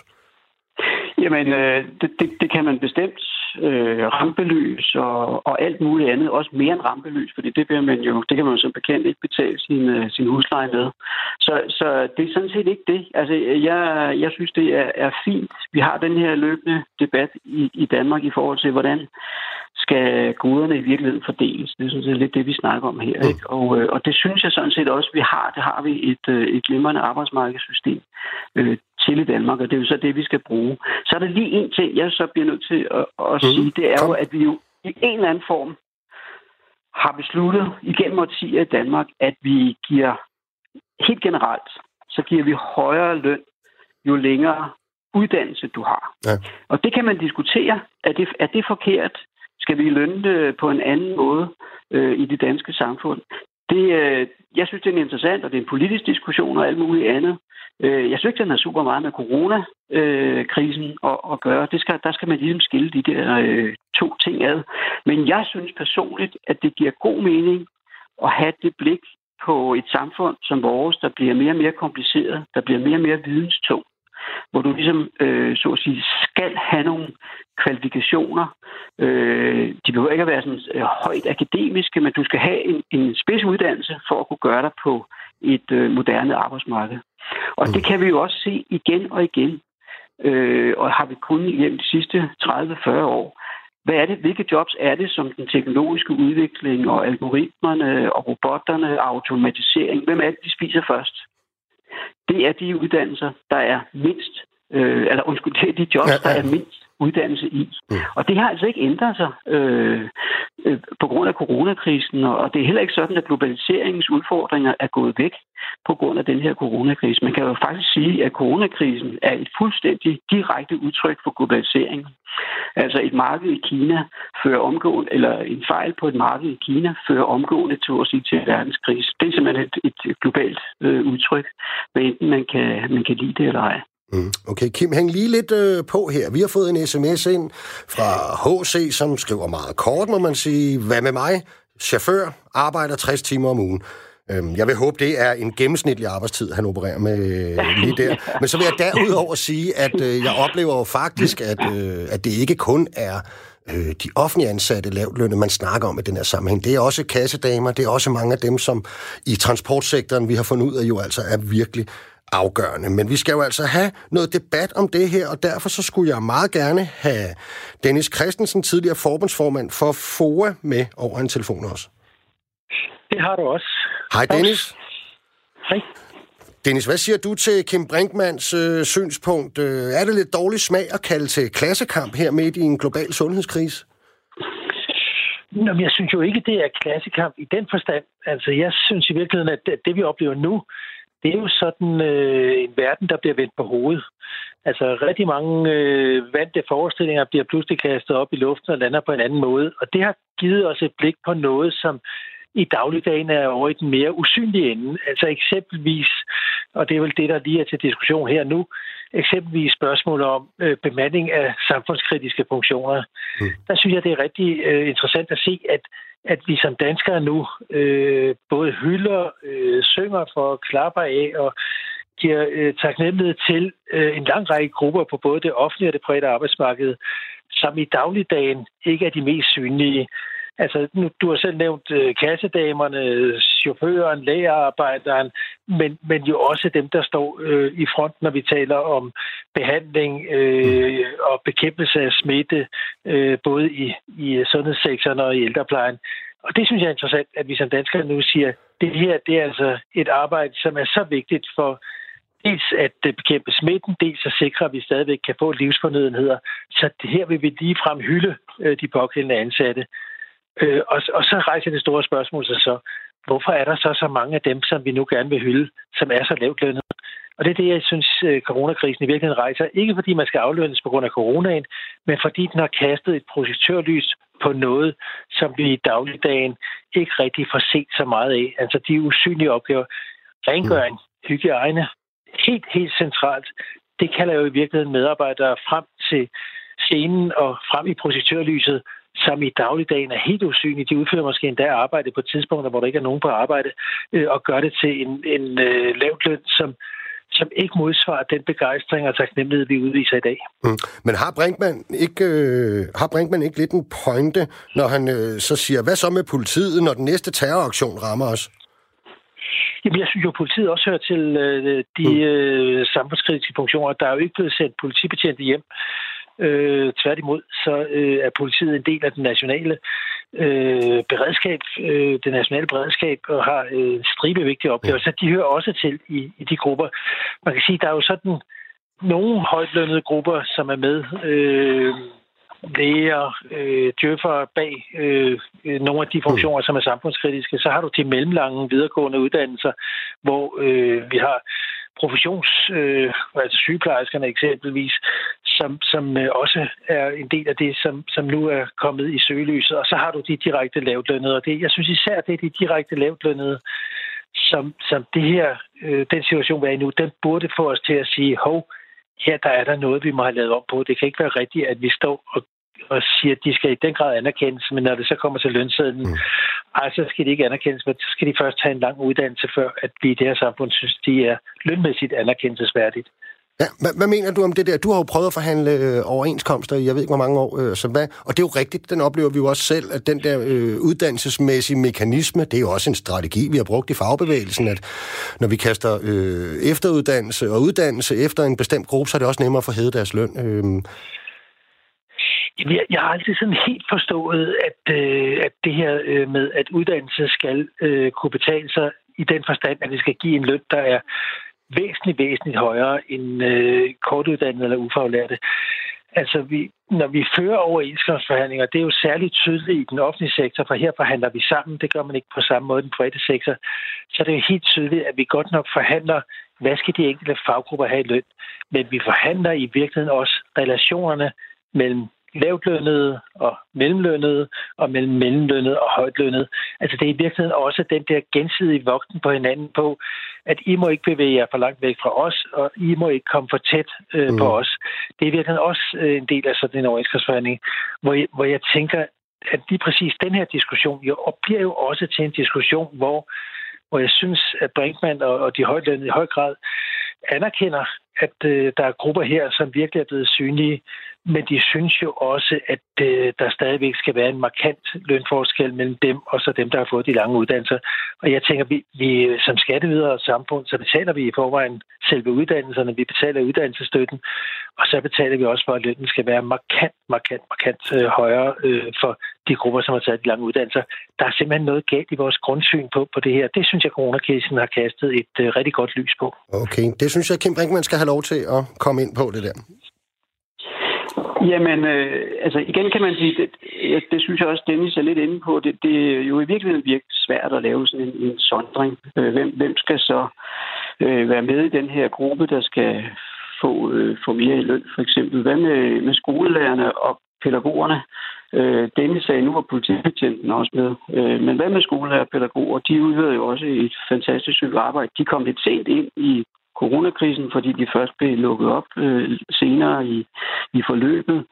Jamen, øh, det, det, det kan man bestemt øh, rampelys og, og alt muligt andet, også mere end rampelys, fordi det, bliver man jo, det kan man jo som bekendt ikke betale sin, øh, sin husleje med. Så, så det er sådan set ikke det. Altså, jeg, jeg synes, det er, er fint. Vi har den her løbende debat i, i Danmark i forhold til, hvordan skal goderne i virkeligheden fordeles. Det er sådan set lidt det, vi snakker om her. Ikke? Og, øh, og det synes jeg sådan set også, vi har. Det har vi et, øh, et glimrende arbejdsmarkedssystem øh, til i Danmark, og det er jo så det, vi skal bruge. Så er der lige en ting, jeg så bliver nødt til at, at mm. sige, det er jo, at vi jo i en eller anden form har besluttet igennem årtier i Danmark, at vi giver helt generelt, så giver vi højere løn, jo længere uddannelse du har. Ja. Og det kan man diskutere. Er det, er det forkert? Skal vi lønne det på en anden måde øh, i det danske samfund? Det, øh, jeg synes, det er interessant, og det er en politisk diskussion og alt muligt andet. Øh, jeg synes ikke, den har super meget med coronakrisen øh, at, at gøre. Det skal, der skal man ligesom skille de der øh, to ting ad. Men jeg synes personligt, at det giver god mening at have det blik på et samfund som vores, der bliver mere og mere kompliceret, der bliver mere og mere videnstungt hvor du ligesom, øh, så at sige, skal have nogle kvalifikationer. Øh, de behøver ikke at være sådan øh, højt akademiske, men du skal have en, en spidsuddannelse for at kunne gøre dig på et øh, moderne arbejdsmarked. Og det kan vi jo også se igen og igen. Øh, og har vi kun igennem de sidste 30-40 år. Hvad er det? Hvilke jobs er det, som den teknologiske udvikling og algoritmerne og robotterne og automatisering, hvem er det, de spiser først? Det er de uddannelser, der er mindst, øh, eller undskyld, det er de jobs, ja, ja. der er mindst uddannelse i. Mm. Og det har altså ikke ændret sig øh, øh, på grund af coronakrisen, og det er heller ikke sådan, at globaliseringens udfordringer er gået væk på grund af den her coronakrise. Man kan jo faktisk sige, at coronakrisen er et fuldstændig direkte udtryk for globalisering. Altså et marked i Kina fører omgående, eller en fejl på et marked i Kina fører omgående til at sige til verdenskrise. Det er simpelthen et, et globalt øh, udtryk, hvad enten man kan, man kan lide det eller ej. Mm. Okay, Kim, hæng lige lidt øh, på her. Vi har fået en sms ind fra HC, som skriver meget kort, må man sige. Hvad med mig? Chauffør, arbejder 60 timer om ugen. Øhm, jeg vil håbe, det er en gennemsnitlig arbejdstid, han opererer med øh, lige der. Men så vil jeg derudover sige, at øh, jeg oplever jo faktisk, at, øh, at det ikke kun er øh, de offentlige ansatte lavtlønne, man snakker om i den her sammenhæng. Det er også kassedamer, det er også mange af dem, som i transportsektoren, vi har fundet ud af, jo altså er virkelig afgørende. Men vi skal jo altså have noget debat om det her, og derfor så skulle jeg meget gerne have Dennis Christensen, tidligere forbundsformand for FOA, med over en telefon også. Det har du også. Hej Dennis. Hej. Dennis, hvad siger du til Kim Brinkmans øh, synspunkt? Øh, er det lidt dårlig smag at kalde til klassekamp her midt i en global sundhedskrise? Nå, men jeg synes jo ikke, det er klassekamp i den forstand. Altså, jeg synes i virkeligheden, at det, det vi oplever nu, det er jo sådan øh, en verden, der bliver vendt på hovedet. Altså rigtig mange øh, vante forestillinger bliver pludselig kastet op i luften og lander på en anden måde. Og det har givet os et blik på noget, som i dagligdagen er over i den mere usynlige ende. Altså eksempelvis, og det er vel det, der lige er til diskussion her nu, eksempelvis spørgsmål om øh, bemanding af samfundskritiske funktioner. Mm. Der synes jeg, det er rigtig øh, interessant at se, at at vi som danskere nu øh, både hylder, øh, synger for, klapper af og giver øh, taknemmelighed til øh, en lang række grupper på både det offentlige og det private arbejdsmarked, som i dagligdagen ikke er de mest synlige. Altså, nu, du har selv nævnt øh, kassedamerne, chaufføren, lægerarbejderen, men, men jo også dem, der står øh, i front, når vi taler om behandling øh, og bekæmpelse af smitte, øh, både i, i sundhedssektoren og i ældreplejen. Og det synes jeg er interessant, at vi som danskere nu siger, det her det er altså et arbejde, som er så vigtigt for dels at øh, bekæmpe smitten, dels at sikre, at vi stadigvæk kan få livsfornødenheder. Så det her vil vi lige frem hylde øh, de pågældende ansatte. Øh, og, og så rejser det store spørgsmål sig så, hvorfor er der så så mange af dem, som vi nu gerne vil hylde, som er så lavt lønnet? Og det er det, jeg synes, øh, coronakrisen i virkeligheden rejser. Ikke fordi man skal aflønnes på grund af coronaen, men fordi den har kastet et projektørlys på noget, som vi i dagligdagen ikke rigtig får set så meget af. Altså de usynlige opgaver. Rengøring, mm. hygiejne, helt, helt centralt. Det kalder jo i virkeligheden medarbejdere frem til scenen og frem i projektørlyset, som i dagligdagen er helt usynlige. De udfører måske endda arbejde på tidspunkter, hvor der ikke er nogen på arbejde, øh, og gør det til en, en øh, lavt løn, som, som ikke modsvarer den begejstring og taknemmelighed, vi udviser i dag. Mm. Men har Brinkmann ikke, øh, har Brinkmann ikke lidt en pointe, når han øh, så siger, hvad så med politiet, når den næste terroraktion rammer os? Jamen, jeg synes jo, at politiet også hører til øh, de mm. øh, samfundskritiske funktioner. Der er jo ikke blevet sendt politibetjente hjem. Øh, tværtimod, så øh, er politiet en del af den nationale øh, beredskab, øh, det nationale beredskab, og har øh, en stribe vigtige opgaver. Så de hører også til i, i de grupper. Man kan sige, der er jo sådan nogle højtlønnede grupper, som er med. Øh, læger, øh, djøffer bag øh, nogle af de funktioner, som er samfundskritiske. Så har du de mellemlange videregående uddannelser, hvor øh, vi har professions, øh, altså sygeplejerskerne eksempelvis, som, som øh, også er en del af det, som, som nu er kommet i søgelyset. Og så har du de direkte lavtlønnede, og det, jeg synes især, det er de direkte lavtlønnede, som, som det her, øh, den situation, vi er i nu, den burde få os til at sige, hov, her der er der noget, vi må have lavet om på. Det kan ikke være rigtigt, at vi står og og siger, at de skal i den grad anerkendes, men når det så kommer til lønsedlen, mm. ej, så skal de ikke anerkendes, men så skal de først have en lang uddannelse, før at vi i det her samfund synes, de er lønmæssigt anerkendelsesværdigt. Ja, hvad, hvad mener du om det der? Du har jo prøvet at forhandle øh, overenskomster i jeg ved ikke hvor mange år, øh, så hvad, og det er jo rigtigt, den oplever vi jo også selv, at den der øh, uddannelsesmæssige mekanisme, det er jo også en strategi, vi har brugt i fagbevægelsen, at når vi kaster øh, efteruddannelse og uddannelse efter en bestemt gruppe, så er det også nemmere at få hævet deres løn. Øh, jeg, jeg har altid sådan helt forstået, at, øh, at det her øh, med, at uddannelse skal øh, kunne betale sig i den forstand, at vi skal give en løn, der er væsentligt, væsentligt højere end øh, kortuddannede eller ufaglærte. Altså, vi, når vi fører overenskomstforhandlinger, det er jo særligt tydeligt i den offentlige sektor, for her forhandler vi sammen. Det gør man ikke på samme måde i den private sektor. Så det er helt tydeligt, at vi godt nok forhandler, hvad skal de enkelte faggrupper have i løn. Men vi forhandler i virkeligheden også relationerne mellem lavtlønnede og mellemlønnede, og mellem mellemlønnede og højtlønnede. Altså det er i virkeligheden også den der gensidige vogten på hinanden på, at I må ikke bevæge jer for langt væk fra os, og I må ikke komme for tæt øh, mm. på os. Det er i virkeligheden også øh, en del af sådan en overenskomstforhandling, hvor jeg, hvor jeg tænker, at lige præcis den her diskussion jo, og bliver jo også til en diskussion, hvor, hvor jeg synes, at Brinkmann og, og de højtlønnede i høj grad anerkender, at øh, der er grupper her, som virkelig er blevet synlige, men de synes jo også, at øh, der stadigvæk skal være en markant lønforskel mellem dem og så dem, der har fået de lange uddannelser. Og jeg tænker, vi, vi som skatteydere og samfund, så betaler vi i forvejen selve uddannelserne, vi betaler uddannelsesstøtten, og så betaler vi også for, at lønnen skal være markant, markant, markant øh, højere øh, for de grupper, som har taget de lange uddannelser. Der er simpelthen noget galt i vores grundsyn på, på det her. Det synes jeg, coronakrisen har kastet et øh, rigtig godt lys på. Okay, det synes jeg, Kim Brinkmann skal have lov til at komme ind på det der. Jamen, øh, altså igen kan man sige, det, det synes jeg også, Dennis er lidt inde på, det, det er jo i virkeligheden virkelig svært at lave sådan en, en sondring. Øh, hvem, hvem skal så øh, være med i den her gruppe, der skal få, øh, få mere i løn, for eksempel? Hvad med, med skolelærerne og pædagogerne? Øh, Dennis sagde, nu var politibetjenten også med. Øh, men hvad med skolelærer og pædagoger? De udfører jo også et fantastisk stykke arbejde. De kom lidt sent ind i coronakrisen, fordi de først blev lukket op øh, senere i, i forløbet.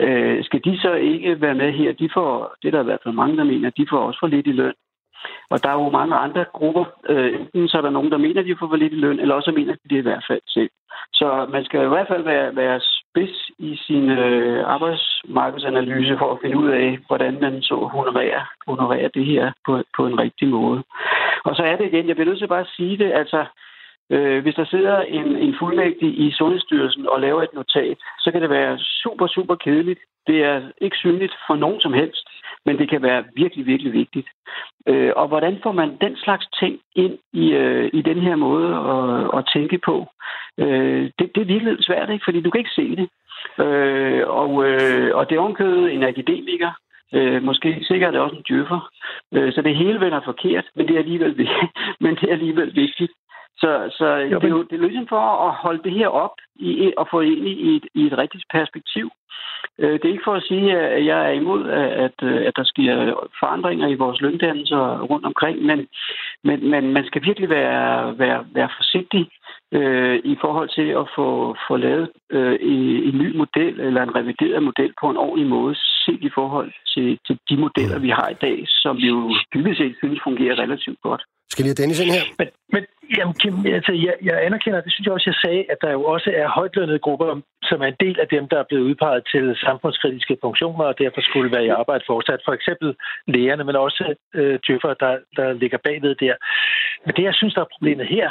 Øh, skal de så ikke være med her? De får, det er der i hvert fald mange, der mener, de får også for lidt i løn. Og der er jo mange andre grupper. Øh, enten så er der nogen, der mener, at de får for lidt i løn, eller også mener de det i hvert fald selv. Så man skal i hvert fald være, være spids i sin øh, arbejdsmarkedsanalyse for at finde ud af, hvordan man så honorerer, honorerer det her på, på en rigtig måde. Og så er det igen, jeg bliver nødt til bare at sige det, altså Øh, hvis der sidder en, en fuldmægtig i Sundhedsstyrelsen og laver et notat, så kan det være super, super kedeligt. Det er ikke synligt for nogen som helst, men det kan være virkelig, virkelig vigtigt. Øh, og hvordan får man den slags ting ind i, øh, i den her måde at, at tænke på? Øh, det, det er virkelig svært, ikke? fordi du kan ikke se det. Øh, og, øh, og det er omkødet en akademiker, Øh, måske sikkert er det også en djøffer. Øh, så det hele vender forkert, men det er alligevel, men det er alligevel vigtigt. Så, så jo, det, er jo, det er ligesom for at holde det her op i, og få ind i et, i et rigtigt perspektiv. Øh, det er ikke for at sige, at jeg er imod, at, at der sker forandringer i vores løndannelser rundt omkring, men, men, men man skal virkelig være, være, være forsigtig øh, i forhold til at få, få lavet øh, en ny model eller en revideret model på en ordentlig måde, set i forhold til, til de modeller, vi har i dag, som vi jo dybest set synes fungerer relativt godt. Skal lige have Dennis ind her? Men, men jamen, Kim, altså, jeg, jeg anerkender, det synes jeg også, jeg sagde, at der jo også er højtlønnede grupper, som er en del af dem, der er blevet udpeget til samfundskritiske funktioner, og derfor skulle være i arbejde fortsat. For eksempel lægerne, men også øh, djøffer, der, der ligger bagved der. Men det, jeg synes, der er problemet her,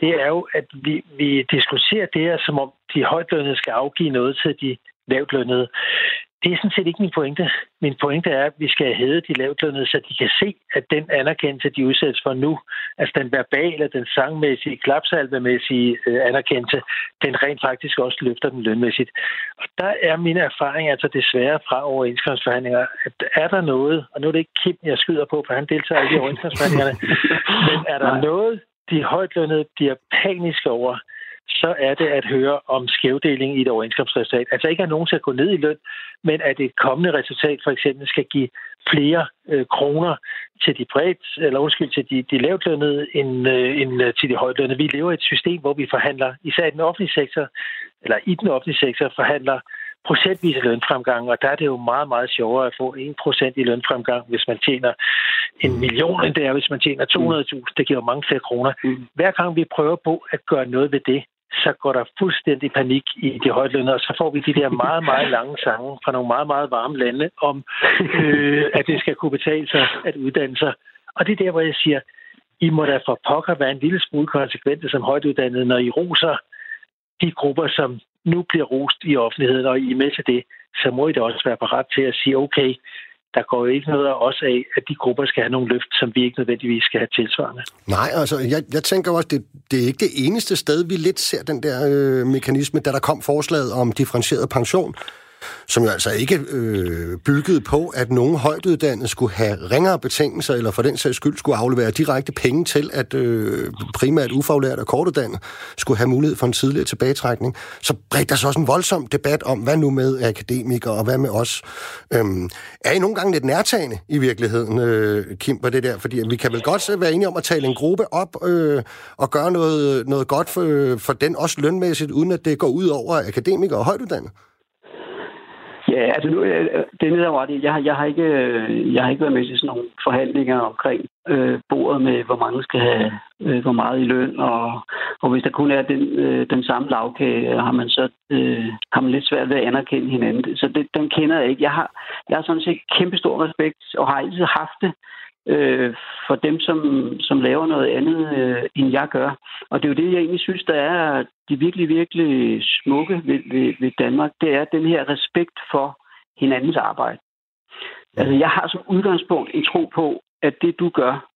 det er jo, at vi, vi diskuterer det her, som om de højtlønnede skal afgive noget til de lavtlønnede det er sådan set ikke min pointe. Min pointe er, at vi skal hæve de lavtlønnede, så de kan se, at den anerkendelse, de udsættes for nu, altså den verbale, den sangmæssige, klapsalvemæssige øh, anerkendelse, den rent faktisk også løfter den lønmæssigt. Og der er min erfaring altså desværre fra overenskomstforhandlinger, at er der noget, og nu er det ikke Kim, jeg skyder på, for han deltager ikke i overenskomstforhandlingerne, men er der noget, de højtlønnede bliver paniske over, så er det at høre om skævdeling i et overenskomstresultat. Altså ikke at nogen skal gå ned i løn, men at et kommende resultat for eksempel skal give flere øh, kroner til de bredt, eller undskyld, til de, de lavtlønnede end, øh, end øh, til de højtlønnede. Vi lever i et system, hvor vi forhandler, især i den offentlige sektor, eller i den offentlige sektor, forhandler procentvis lønfremgang, og der er det jo meget, meget sjovere at få 1% i lønfremgang, hvis man tjener en million, end det er, hvis man tjener 200.000. Det giver jo mange flere kroner. Mm. Hver gang vi prøver på at gøre noget ved det, så går der fuldstændig panik i de højtlønne, og så får vi de der meget, meget lange sange fra nogle meget, meget varme lande om, øh, at det skal kunne betale sig at uddanne sig. Og det er der, hvor jeg siger, I må da for pokker være en lille smule konsekvente som højtuddannede, når I roser de grupper, som nu bliver rost i offentligheden, og I er med til det, så må I da også være parat til at sige, okay, der går jo ikke noget af os af, at de grupper skal have nogle løft, som vi ikke nødvendigvis skal have tilsvarende. Nej, altså, jeg, jeg tænker også, det, det er ikke det eneste sted, vi lidt ser den der øh, mekanisme, da der kom forslaget om differentieret pension som jo altså ikke øh, byggede på, at nogen højtuddannede skulle have ringere betingelser, eller for den sags skyld skulle aflevere direkte penge til, at øh, primært ufaglærte og kortuddannede skulle have mulighed for en tidligere tilbagetrækning. Så bredte der sig også en voldsom debat om, hvad nu med akademikere, og hvad med os? Øhm, er I nogle gange lidt nærtagende i virkeligheden, øh, Kim, på det der? Fordi vi kan vel godt være enige om at tale en gruppe op øh, og gøre noget, noget godt for, øh, for den også lønmæssigt, uden at det går ud over akademikere og højtuddannede? Ja, altså nu, øh, det er ret jeg, jeg, har ikke, øh, jeg har ikke været med til sådan nogle forhandlinger omkring øh, bordet med, hvor mange skal have øh, hvor meget i løn, og, og hvis der kun er den, øh, den samme lavkage, øh, har man så øh, har man lidt svært ved at anerkende hinanden. Så det, den kender jeg ikke. Jeg har, jeg har sådan set kæmpe stor respekt, og har altid haft det øh, for dem, som, som laver noget andet, øh, end jeg gør. Og det er jo det, jeg egentlig synes, der er de virkelig, virkelig smukke ved, ved, ved Danmark. Det er den her respekt for hinandens arbejde. Altså, jeg har som udgangspunkt en tro på, at det, du gør,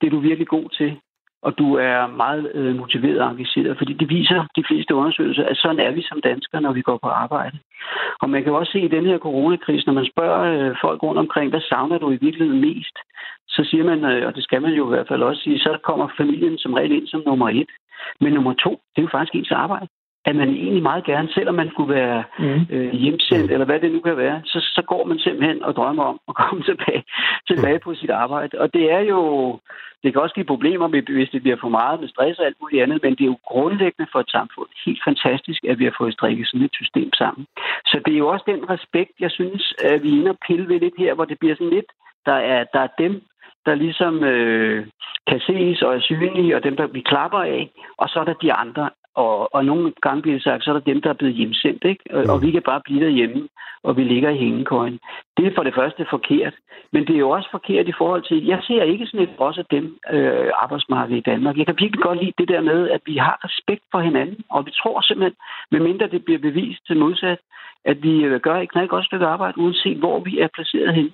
det er du virkelig god til, og du er meget øh, motiveret og engageret, fordi det viser de fleste undersøgelser, at sådan er vi som danskere, når vi går på arbejde. Og man kan også se i den her coronakrise, når man spørger øh, folk rundt omkring, hvad savner du i virkeligheden mest, så siger man, øh, og det skal man jo i hvert fald også sige, så kommer familien som regel ind som nummer et. Men nummer to, det er jo faktisk ens arbejde at man egentlig meget gerne, selvom man skulle være mm. øh, hjemsendt, eller hvad det nu kan være, så, så går man simpelthen og drømmer om at komme tilbage, tilbage på sit arbejde. Og det er jo, det kan også give problemer, hvis det bliver for meget med stress og alt muligt andet, men det er jo grundlæggende for et samfund helt fantastisk, at vi har fået strikket sådan et system sammen. Så det er jo også den respekt, jeg synes, at vi er inde og pille ved lidt her, hvor det bliver sådan lidt, der er, der er dem, der ligesom øh, kan ses og er synlige, og dem, der vi klapper af, og så er der de andre. Og, og nogle gange bliver det sagt, så er der dem, der er blevet hjemsendt, ikke? Og, mm. og vi kan bare blive derhjemme, og vi ligger i hængekøjen. Det er for det første forkert. Men det er jo også forkert i forhold til, jeg ser ikke sådan et også af dem øh, arbejdsmarked i Danmark. Jeg kan virkelig godt lide det der med, at vi har respekt for hinanden, og vi tror simpelthen, medmindre det bliver bevist til modsat, at vi øh, gør et knald godt stykke arbejde, uanset hvor vi er placeret hen.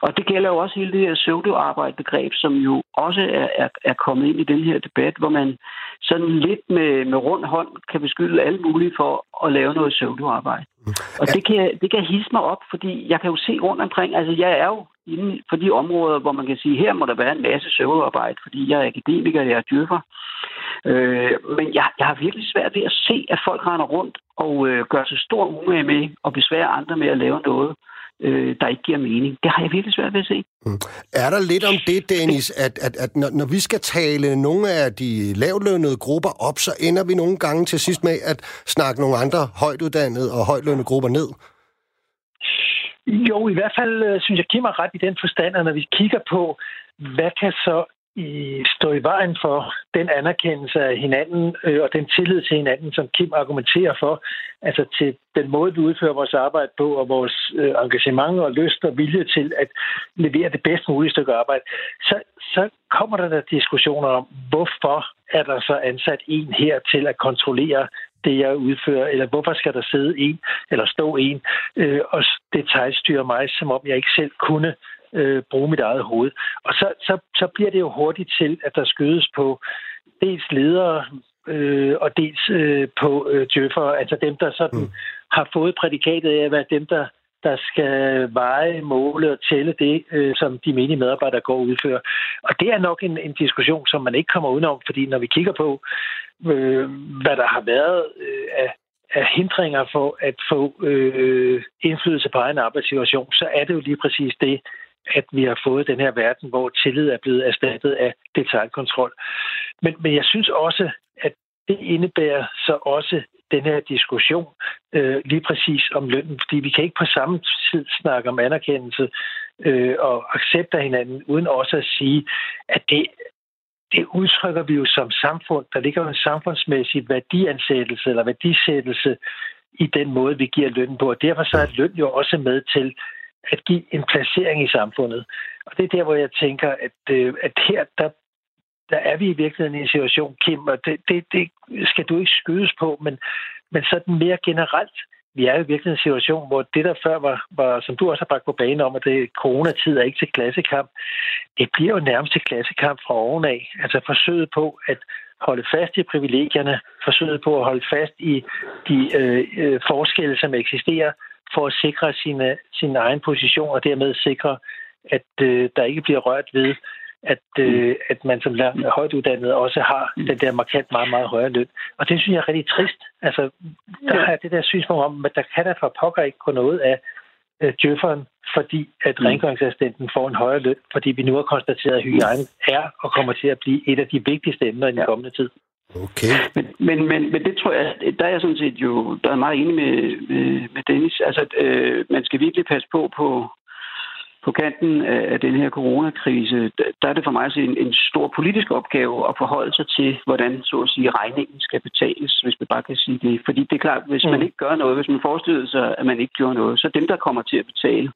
Og det gælder jo også hele det her pseudoarbejde-begreb, som jo også er, er, er kommet ind i den her debat, hvor man sådan lidt med, med rund hånd kan beskylde alle mulige for at lave noget pseudoarbejde. Mm. Og det kan, det kan hisse mig op, fordi jeg kan jo se rundt omkring, altså jeg er jo inden for de områder, hvor man kan sige, her må der være en masse pseudoarbejde, fordi jeg er akademiker, jeg er dyrker. Øh, men jeg, jeg har virkelig svært ved at se, at folk render rundt og øh, gør sig stor umage med og besvære andre med at lave noget, øh, der ikke giver mening. Det har jeg virkelig svært ved at se. Mm. Er der lidt om det, Dennis, at, at, at når, når vi skal tale nogle af de lavlønnede grupper op, så ender vi nogle gange til sidst med at snakke nogle andre højtuddannede og højlønnede grupper ned? Jo, i hvert fald øh, synes jeg, Kim har ret i den forstand, at når vi kigger på, hvad kan så i, stå i vejen for den anerkendelse af hinanden øh, og den tillid til hinanden, som Kim argumenterer for, altså til den måde, vi udfører vores arbejde på, og vores øh, engagement og lyst og vilje til at levere det bedst mulige stykke arbejde, så, så kommer der der diskussioner om, hvorfor er der så ansat en her til at kontrollere det, jeg udfører, eller hvorfor skal der sidde en, eller stå en, øh, og detaljstyre mig, som om jeg ikke selv kunne øh, bruge mit eget hoved. Og så, så, så bliver det jo hurtigt til, at der skydes på dels ledere øh, og dels øh, på øh, djøffer, altså dem, der sådan mm. har fået prædikatet af at være dem, der der skal veje, måle og tælle det, øh, som de menige medarbejdere går og udfører. Og det er nok en, en diskussion, som man ikke kommer udenom, fordi når vi kigger på, øh, hvad der har været øh, af, af hindringer for at få øh, indflydelse på egen arbejdssituation, så er det jo lige præcis det, at vi har fået den her verden, hvor tillid er blevet erstattet af detaljkontrol. Men, men jeg synes også, at det indebærer så også den her diskussion øh, lige præcis om lønnen, fordi vi kan ikke på samme tid snakke om anerkendelse øh, og accept af hinanden, uden også at sige, at det, det udtrykker vi jo som samfund. Der ligger jo en samfundsmæssig værdiansættelse eller værdisættelse i den måde, vi giver løn på. Og derfor så er løn jo også med til at give en placering i samfundet. Og det er der, hvor jeg tænker, at, øh, at her, der, der er vi i virkeligheden i en situation, Kim, og det, det, det skal du ikke skydes på, men, men sådan mere generelt, vi er jo i virkeligheden en situation, hvor det, der før var, var som du også har bragt på banen om, at det coronatid er ikke til klassekamp, det bliver jo nærmest til klassekamp fra ovenaf. Altså forsøget på at holde fast i privilegierne, forsøget på at holde fast i de øh, øh, forskelle, som eksisterer, for at sikre sine, sin egen position og dermed sikre, at øh, der ikke bliver rørt ved, at, øh, at man som højt uddannet også har den der markant meget, meget højere løn. Og det synes jeg er rigtig trist. Altså, der er det der synspunkt om, at der kan der for pokker ikke gå noget af øh, djøfferen, fordi at mm. rengøringsassistenten får en højere løn, fordi vi nu har konstateret, at hygiejne er og kommer til at blive et af de vigtigste emner i den kommende tid. Okay. Men, men, men, men det tror jeg, der er jeg sådan set jo, der er meget enig med, med, med Dennis. Altså, øh, man skal virkelig passe på på, på kanten af den her coronakrise, der er det for mig en, en stor politisk opgave at forholde sig til, hvordan så at sige, regningen skal betales, hvis man bare kan sige det. Fordi det er klart, hvis man mm. ikke gør noget, hvis man forestiller sig, at man ikke gjorde noget, så dem, der kommer til at betale,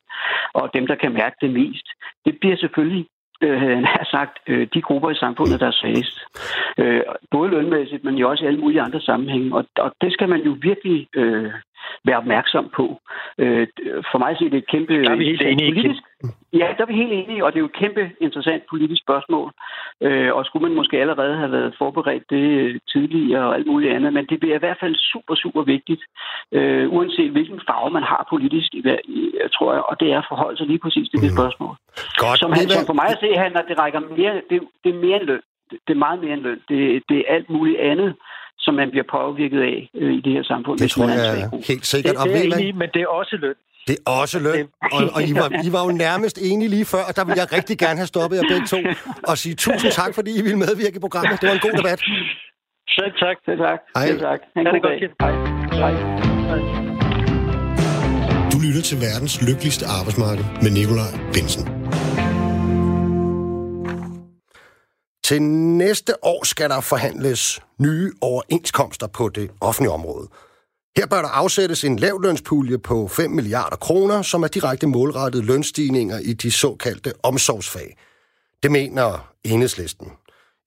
og dem, der kan mærke det mest, det bliver selvfølgelig øh, har sagt, øh, de grupper i samfundet, der er svagest. Øh, både lønmæssigt, men jo også i alle mulige andre sammenhænge. Og, og det skal man jo virkelig øh, være opmærksom på. Øh, for mig er det et kæmpe er vi helt enige, politisk, Ja, der er vi helt enige, og det er jo et kæmpe interessant politisk spørgsmål. Øh, og skulle man måske allerede have været forberedt det øh, tidligere og alt muligt andet, men det bliver i hvert fald super, super vigtigt, øh, uanset hvilken farve man har politisk, tror jeg, og det er at forholde sig lige præcis til det mm. spørgsmål. Godt. Som, han, som for mig at se, han, at det rækker mere, det, det er mere end løn. Det er meget mere end løn. Det, det er alt muligt andet, som man bliver påvirket af øh, i det her samfund. Det tror jeg helt sikkert. Det, det er enig, men det er også løn. Det er også løn, og, og I, var, I var jo nærmest enige lige før, og der vil jeg rigtig gerne have stoppet jer begge to og sige tusind tak, fordi I ville medvirke i programmet. Det var en god debat. Selv tak. Selv tak. Hej. Selv tak. Ha' det godt. Hej. Hej. Du lytter til verdens lykkeligste arbejdsmarked med Nikolaj Bensen. Til næste år skal der forhandles nye overenskomster på det offentlige område. Her bør der afsættes en lavlønspulje på 5 milliarder kroner, som er direkte målrettet lønstigninger i de såkaldte omsorgsfag. Det mener enhedslisten.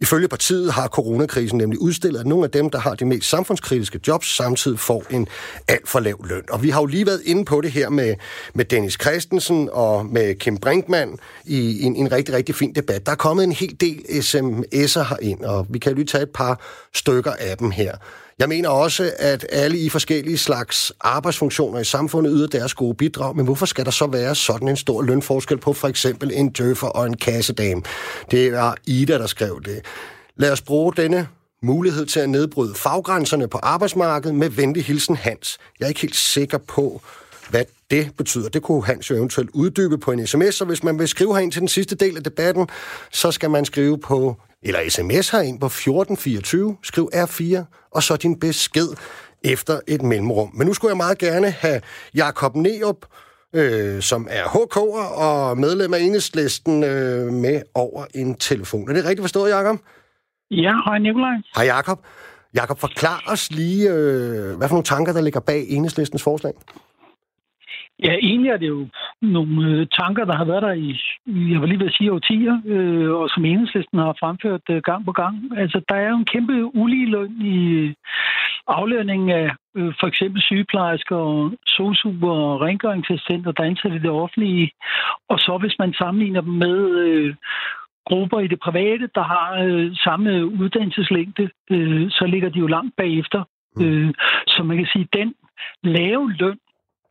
Ifølge partiet har coronakrisen nemlig udstillet, at nogle af dem, der har de mest samfundskritiske jobs, samtidig får en alt for lav løn. Og vi har jo lige været inde på det her med, med Dennis Christensen og med Kim Brinkmann i en, en rigtig, rigtig fin debat. Der er kommet en hel del sms'er herind, og vi kan lige tage et par stykker af dem her. Jeg mener også, at alle i forskellige slags arbejdsfunktioner i samfundet yder deres gode bidrag, men hvorfor skal der så være sådan en stor lønforskel på for eksempel en døfer og en kassedame? Det er Ida, der skrev det. Lad os bruge denne mulighed til at nedbryde faggrænserne på arbejdsmarkedet med venlig hilsen Hans. Jeg er ikke helt sikker på, hvad det betyder. Det kunne Hans jo eventuelt uddybe på en sms, så hvis man vil skrive herind til den sidste del af debatten, så skal man skrive på eller sms herind på 1424, skriv R4, og så din besked efter et mellemrum. Men nu skulle jeg meget gerne have Jakob Neup, øh, som er HK'er og medlem af enhedslisten, øh, med over en telefon. Er det rigtigt forstået, Jakob? Ja, hej Nikolaj. Hej Jakob. Jakob, forklar os lige, øh, hvad for nogle tanker, der ligger bag enhedslistens forslag. Ja, egentlig er det jo nogle øh, tanker, der har været der i, jeg vil lige vil sige, årtier, øh, og som enhedslisten har fremført øh, gang på gang. Altså, der er jo en kæmpe uligeløn i aflønningen af øh, for eksempel sygeplejersker og sosuer og rengøringsassistenter, der er ansat i det offentlige. Og så hvis man sammenligner dem med øh, grupper i det private, der har øh, samme uddannelseslængde, øh, så ligger de jo langt bagefter. Mm. Øh, så man kan sige, at den lave løn,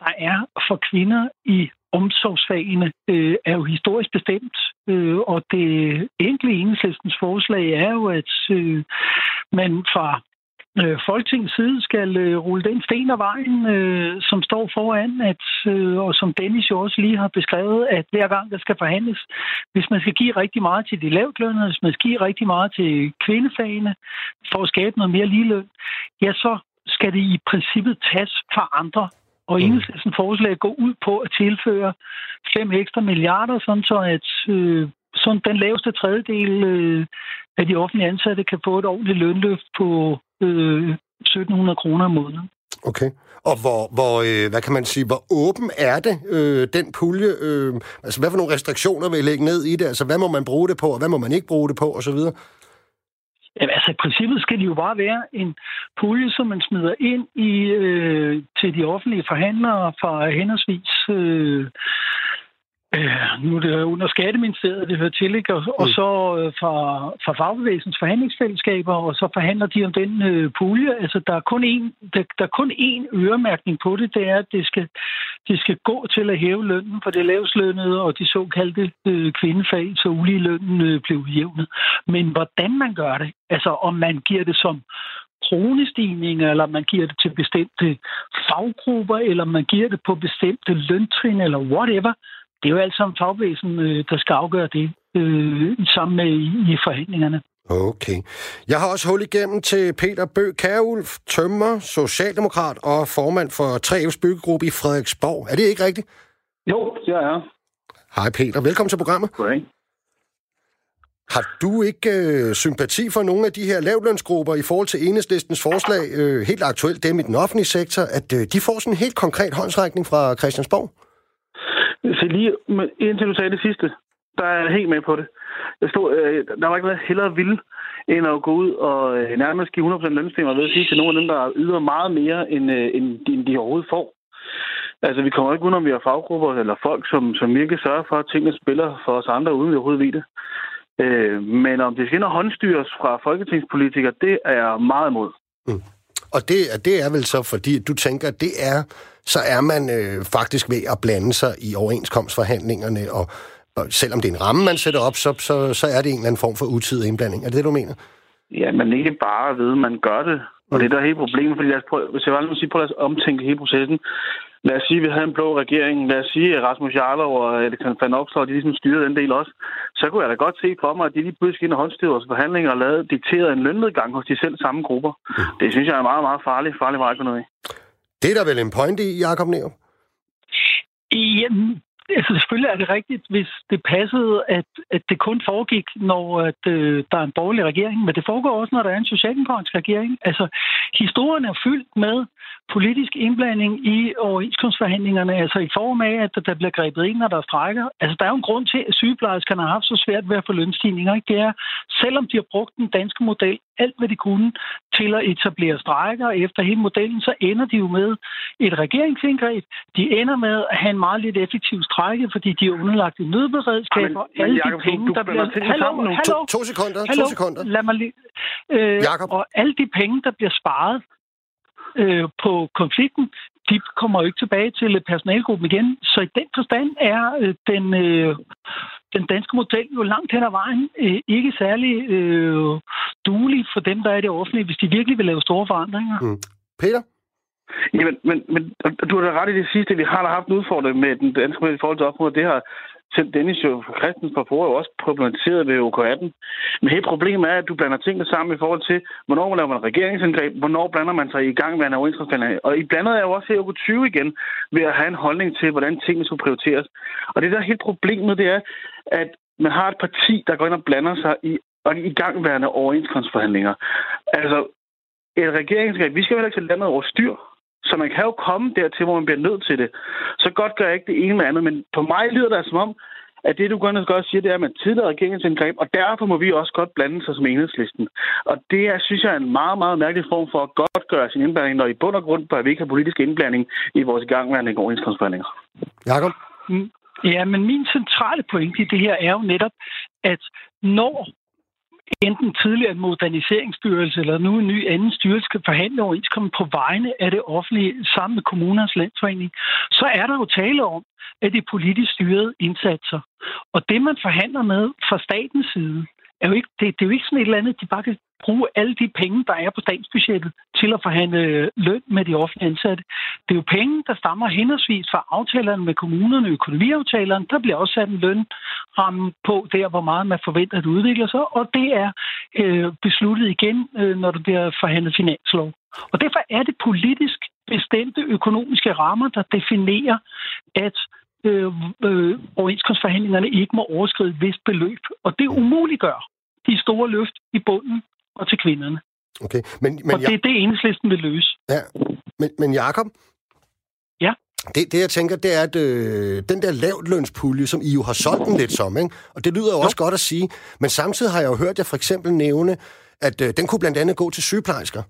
der er for kvinder i omsorgsfagene, øh, er jo historisk bestemt. Øh, og det enkle enhedslistens forslag er jo, at øh, man fra øh, Folketingets side skal øh, rulle den sten af vejen, øh, som står foran, at, øh, og som Dennis jo også lige har beskrevet, at hver gang der skal forhandles, hvis man skal give rigtig meget til de lavtlønnede, hvis man skal give rigtig meget til kvindefagene for at skabe noget mere ligeløn, ja, så skal det i princippet tages fra andre og mm. enhedslisten forslag går ud på at tilføre 5 ekstra milliarder, sådan så at øh, sådan den laveste tredjedel øh, af de offentlige ansatte kan få et ordentligt lønløft på øh, 1700 kroner om måneden. Okay. Og hvor, hvor øh, hvad kan man sige, hvor åben er det, øh, den pulje? Øh, altså, hvad for nogle restriktioner vil I lægge ned i det? Altså, hvad må man bruge det på, og hvad må man ikke bruge det på, osv.? Jamen, altså, i princippet skal det jo bare være en pulje, som man smider ind i øh, til de offentlige forhandlere fra henholdsvis øh, Øh, nu er det under Skatteministeriet, det hører til, ikke? Og, mm. og så øh, fra, fra fagbevægelsens forhandlingsfællesskaber, og så forhandler de om den øh, pulje. Altså, der er, kun én, der, der er kun én øremærkning på det, det er, at det skal, det skal gå til at hæve lønnen for det lavslønnede og de såkaldte øh, kvindefag, så ulige lønnen øh, bliver udjævnet. Men hvordan man gør det, altså om man giver det som kronestigninger, eller man giver det til bestemte faggrupper, eller man giver det på bestemte løntrin, eller whatever, det er jo alt sammen fagbevægelsen, øh, der skal afgøre det øh, sammen med i, i forhandlingerne. Okay. Jeg har også hul igennem til Peter Bø Kærulf, tømmer, socialdemokrat og formand for 3F's byggegruppe i Frederiksborg. Er det ikke rigtigt? Jo, det er Hej Peter, velkommen til programmet. Goddag. Har du ikke øh, sympati for nogle af de her lavlønsgrupper i forhold til enhedslistens forslag, øh, helt aktuelt dem i den offentlige sektor, at øh, de får sådan en helt konkret håndsrækning fra Christiansborg? Så lige indtil du sagde det sidste, der er jeg helt med på det. Jeg stod, øh, der var ikke noget hellere vil end at gå ud og øh, nærmest give 100% lønstemmer ved at sige til nogle af dem, der yder meget mere, end, øh, end, end de overhovedet får. Altså, vi kommer ikke udenom, vi har faggrupper eller folk, som, som virkelig sørger for, at tingene spiller for os andre, uden vi overhovedet ved det. Øh, men om det skal ind og håndstyres fra folketingspolitikere, det er jeg meget imod. Mm. Og det, det er vel så, fordi du tænker, at det er, så er man øh, faktisk ved at blande sig i overenskomstforhandlingerne, og, og selvom det er en ramme, man sætter op, så, så, så er det en eller anden form for utidig indblanding. Er det det, du mener? Ja, men ikke bare ved, at man gør det. Og det er der hele problemet, fordi lad os prøve, hvis jeg var sige, prøve at omtænke hele processen. Lad os sige, at vi havde en blå regering. Lad os sige, at Rasmus Jarlov og Alexander Van Opstor, de ligesom styrede den del også. Så kunne jeg da godt se for mig, at de lige pludselig ind og håndstyrede vores forhandlinger og lavede dikteret en lønnedgang hos de selv samme grupper. Det synes jeg er meget, meget farligt, farlig vej at noget Det er der vel en point i, Jacob Neum? Jamen, altså selvfølgelig er det rigtigt, hvis det passede, at, at det kun foregik, når at, øh, der er en borgerlig regering, men det foregår også, når der er en socialdemokratisk regering. Altså, historien er fyldt med politisk indblanding i overenskomstforhandlingerne, altså i form af, at der bliver grebet ind, når der er strækker. Altså, der er jo en grund til, at sygeplejerskerne har haft så svært ved at få lønstigninger. Ikke? Det er, selvom de har brugt den danske model alt, hvad de kunne til at etablere strækker efter hele modellen, så ender de jo med et regeringsindgreb. De ender med at have en meget lidt effektiv strække, fordi de er underlagt i nødberedskab, og alle Jacob, de penge, du, du der bliver... Hallo, hallo, to, to sekunder, hallo, to sekunder. Lad mig lige... Øh, Jacob. og alle de penge, der bliver sparet øh, på konflikten, de kommer jo ikke tilbage til personalgruppen igen. Så i den forstand er øh, den, øh, den danske model jo langt hen ad vejen øh, ikke særlig øh, duelig for dem, der er i det offentlige, hvis de virkelig vil lave store forandringer. Mm. Peter? Jamen, men, men du har da ret i det sidste. Vi har da haft en udfordring med den danske model i forhold til op det har selv Dennis jo Christens på jo også problematiseret ved OK18. Men hele problemet er, at du blander tingene sammen i forhold til, hvornår laver man regeringsindgreb, hvornår blander man sig i gang med en overenskomstforhandling. Og I blandede jeg jo også her OK20 igen ved at have en holdning til, hvordan tingene skulle prioriteres. Og det der helt problemet, det er, at man har et parti, der går ind og blander sig i og i gangværende overenskomstforhandlinger. Altså, et regeringsgreb, vi skal jo ikke til landet over styr. Så man kan jo komme dertil, hvor man bliver nødt til det. Så godt gør jeg ikke det ene med andet, men på mig lyder det som om, at det, du godt siger, det er, at man tidligere regeringsindgreb, og derfor må vi også godt blande sig som enhedslisten. Og det er, synes jeg, er en meget, meget mærkelig form for at godt gøre sin indblanding, når i bund og grund bør vi ikke have politisk indblanding i vores igangværende overenskomstforhandlinger. Jakob? Mm. Ja, men min centrale pointe i det her er jo netop, at når enten tidligere en moderniseringsstyrelse eller nu en ny anden styrelse skal forhandle overenskomst på vegne af det offentlige sammen med kommunernes landsforening, så er der jo tale om, at det er politisk styrede indsatser. Og det, man forhandler med fra statens side, er jo ikke, det, det er jo ikke sådan et eller andet, de bare kan bruge alle de penge, der er på statsbudgettet, til at forhandle løn med de offentlige ansatte. Det er jo penge, der stammer henholdsvis fra aftalerne med kommunerne, økonomiaftalerne. Der bliver også sat en lønramme på der, hvor meget man forventer at udvikler sig, og det er øh, besluttet igen, øh, når der bliver forhandlet finanslov. Og derfor er det politisk bestemte økonomiske rammer, der definerer, at øh, øh, overenskomstforhandlingerne ikke må overskride et vist beløb. Og det umuliggør de store løft i bunden og til kvinderne. Okay. Men, men og det er det, enhedslisten vil løse. Ja. Men, men Jacob? Ja? Det, det, jeg tænker, det er, at øh, den der lavtlønspulje, som I jo har solgt den lidt som, ikke? og det lyder jo også godt at sige, men samtidig har jeg jo hørt jer for eksempel nævne, at øh, den kunne blandt andet gå til sygeplejersker,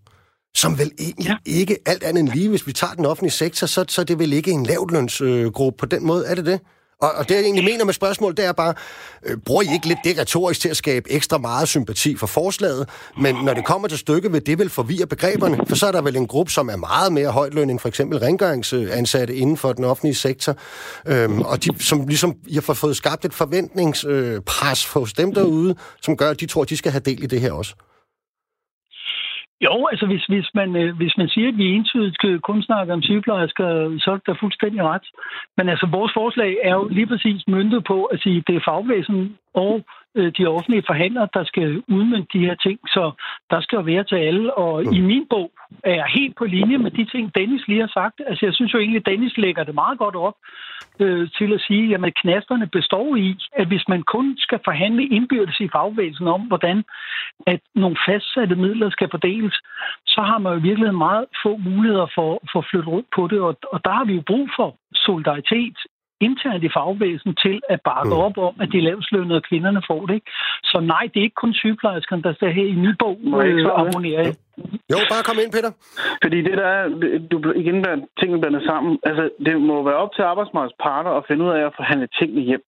som vel egentlig ja. ikke alt andet end lige, hvis vi tager den offentlige sektor, så, så er det vel ikke en lavtlønsgruppe øh, på den måde, er det det? Og, og det, jeg egentlig mener med spørgsmålet, det er bare, øh, bruger I ikke lidt det retorisk til at skabe ekstra meget sympati for forslaget? Men når det kommer til stykket, vil det vel forvirre begreberne? For så er der vel en gruppe, som er meget mere højtløn end for eksempel rengøringsansatte inden for den offentlige sektor. Øhm, og de, som ligesom I har fået skabt et forventningspres øh, hos dem derude, som gør, at de tror, at de skal have del i det her også. Jo, altså hvis, hvis, man, øh, hvis man siger, at vi entydigt kun snakker om sygeplejersker, så er det fuldstændig ret. Men altså vores forslag er jo lige præcis myndet på at sige, at det er fagvæsen og øh, de offentlige forhandlere, der skal udmynde de her ting. Så der skal jo være til alle. Og i min bog er jeg helt på linje med de ting, Dennis lige har sagt. Altså jeg synes jo egentlig, Dennis lægger det meget godt op øh, til at sige, at knasterne består i, at hvis man kun skal forhandle indbyrdes i fagbevægelsen om, hvordan at nogle fastsatte midler skal fordeles, så har man jo virkelig meget få muligheder for, for at flytte rundt på det. Og, og der har vi jo brug for solidaritet internt i fagbevægelsen til at bakke mm. op om, at de lavslønnede kvinderne får det. Ikke? Så nej, det er ikke kun sygeplejerskerne, der skal her i Nyborg øh, abonnere. Jo, bare kom ind, Peter. Fordi det der er, du igen der tingene blandet sammen. Altså, det må være op til arbejdsmarkedets parter at finde ud af at forhandle tingene hjem.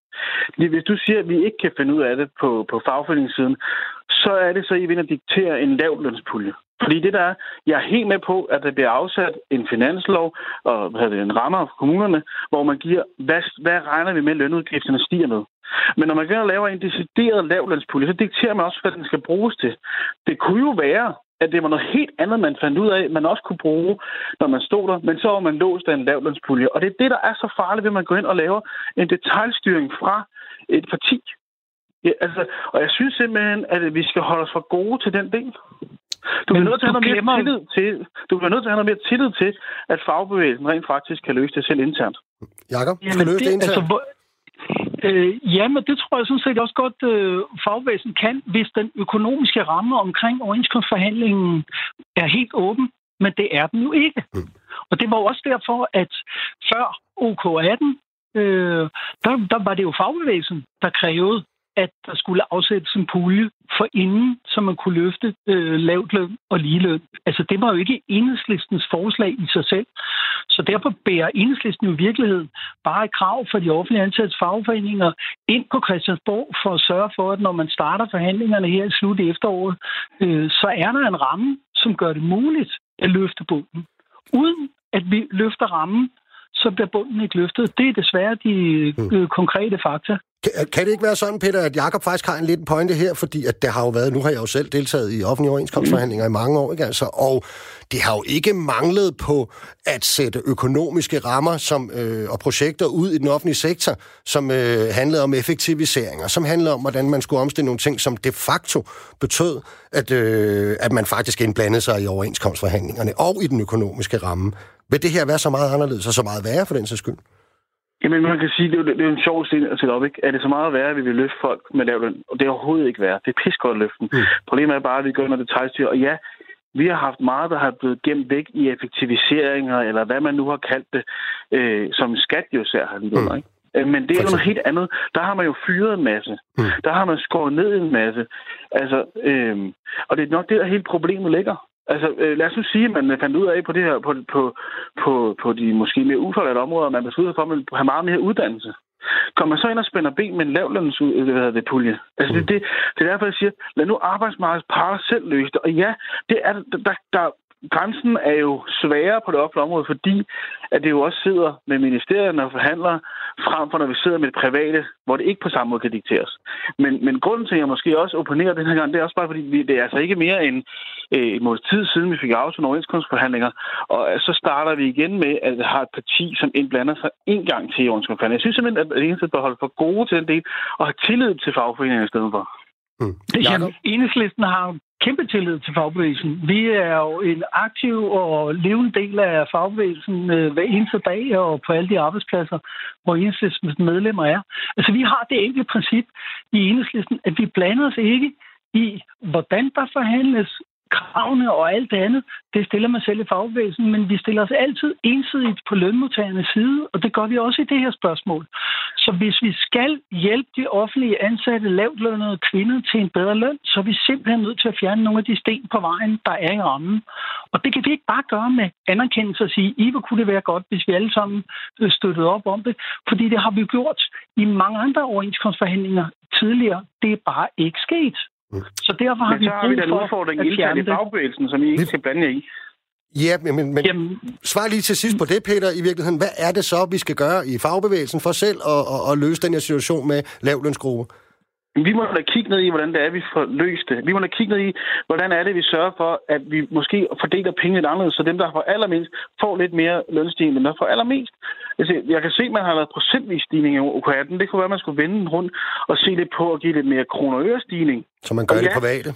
Hvis du siger, at vi ikke kan finde ud af det på, på fagforeningssiden, så er det så, at I vil diktere en lavlønspulje. Fordi det der er, jeg er helt med på, at der bliver afsat en finanslov og hvad det, en rammer for kommunerne, hvor man giver, hvad, hvad regner vi med, at lønudgifterne stiger med. Men når man gerne laver en decideret lavlønspulje, så dikterer man også, hvad den skal bruges til. Det kunne jo være, at det var noget helt andet, man fandt ud af, man også kunne bruge, når man stod der, men så var man låst af en lavlønspulje. Og det er det, der er så farligt, ved at man går ind og laver en detaljstyring fra et parti. Ja, altså, og jeg synes simpelthen, at vi skal holde os for gode til den del. Du bliver nødt til at have noget mere tillid til, du bliver nødt til at have noget mere tillid til, at fagbevægelsen rent faktisk kan løse det selv internt. Jakob, du skal løse det, det internt. Altså, Øh, ja, men det tror jeg sådan set også godt, øh, fagbevægelsen kan, hvis den økonomiske ramme omkring overenskomstforhandlingen er helt åben, men det er den jo ikke. Mm. Og det var jo også derfor, at før OK18, øh, der, der var det jo fagbevægelsen, der krævede, at der skulle afsættes en pulje for inden, så man kunne løfte øh, lavt løn og ligeløn. Altså, det var jo ikke enhedslistens forslag i sig selv. Så derfor bærer enhedslisten jo i virkeligheden bare et krav for de offentlige ansattes fagforeninger ind på Christiansborg for at sørge for, at når man starter forhandlingerne her i slut efteråret, øh, så er der en ramme, som gør det muligt at løfte bunden. Uden at vi løfter rammen, så bliver bunden ikke løftet. Det er desværre de mm. konkrete fakta. Kan det ikke være sådan, Peter, at Jakob faktisk har en liten pointe her, fordi at det har jo været, nu har jeg jo selv deltaget i offentlige overenskomstforhandlinger mm. i mange år, ikke altså, og det har jo ikke manglet på at sætte økonomiske rammer som, øh, og projekter ud i den offentlige sektor, som øh, handlede om effektiviseringer, som handlede om, hvordan man skulle omstille nogle ting, som de facto betød, at, øh, at man faktisk indblandede sig i overenskomstforhandlingerne og i den økonomiske ramme. Vil det her være så meget anderledes og så meget værre for den sags skyld? Jamen, man kan sige, det er, det er en sjov scene at sætte op, ikke? Er det så meget værre, at vi vil løfte folk med lav løn? Og det er overhovedet ikke værre. Det er pissegodt at løfte dem. Mm. Problemet er bare, at vi gør noget detaljstyr. Og ja, vi har haft meget, der har blevet gemt væk i effektiviseringer, eller hvad man nu har kaldt det, øh, som skat jo ser har lige mm. ikke? Øh, men det er jo noget helt andet. Der har man jo fyret en masse. Mm. Der har man skåret ned en masse. Altså, øh, og det er nok det, der hele problemet ligger. Altså, øh, lad os nu sige, at man fandt ud af på det her, på, på, på, på de måske mere uforladte områder, man besluttede for, at man have meget mere uddannelse. Kommer man så ind og spænder ben med en lavlønns øh, det, pulje? Altså, det, det, det er derfor, jeg siger, lad nu arbejdsmarkedets parter selv løse det. Og ja, det er, der, der, grænsen er jo sværere på det offentlige område, fordi at det jo også sidder med ministerierne og forhandler frem for, når vi sidder med det private, hvor det ikke på samme måde kan dikteres. Men, men grunden til, at jeg måske også opponerer den her gang, det er også bare, fordi vi, det er altså ikke mere end øh, et måneds tid siden, vi fik aftalt overenskomstforhandlinger, og så starter vi igen med, at vi har et parti, som indblander sig en gang til overenskomstforhandlinger. Jeg synes simpelthen, at det eneste bør holde for gode til den del, og have tillid til fagforeningerne i stedet for. Mm. Jamen, enhedslisten har kæmpe tillid til fagbevægelsen. Vi er jo en aktiv og levende del af fagbevægelsen øh, hver eneste dag og på alle de arbejdspladser, hvor enhedslistens medlemmer er. Altså, vi har det enkelte princip i enhedslisten, at vi blander os ikke i, hvordan der forhandles, kravene og alt det andet, det stiller man selv i fagbevægelsen, men vi stiller os altid ensidigt på lønmodtagernes side, og det gør vi også i det her spørgsmål. Så hvis vi skal hjælpe de offentlige ansatte lavtlønnede kvinder til en bedre løn, så er vi simpelthen nødt til at fjerne nogle af de sten på vejen, der er i rammen. Og det kan vi ikke bare gøre med anerkendelse og sige, I, hvor kunne det være godt, hvis vi alle sammen øh, støttede op om det, fordi det har vi gjort i mange andre overenskomstforhandlinger tidligere. Det er bare ikke sket. Så derfor har men vi så har vi den udfordring internt i fagbevægelsen, som I ikke skal blande jer i. Ja, men, men Jamen. svar lige til sidst på det, Peter, i virkeligheden. Hvad er det så, vi skal gøre i fagbevægelsen for selv at, at, at løse den her situation med lavlønsgrupper? Vi må da kigge ned i, hvordan det er, vi får løst det. Vi må da kigge ned i, hvordan er det, vi sørger for, at vi måske fordeler penge lidt anderledes, så dem, der får allermindst, får lidt mere lønstigning, end der får allermest. Altså, jeg kan se, at man har lavet procentvis stigning i OK18. Det kunne være, at man skulle vende den rundt og se lidt på at give lidt mere kroner og øre stigning. Så man gør og det ja, private?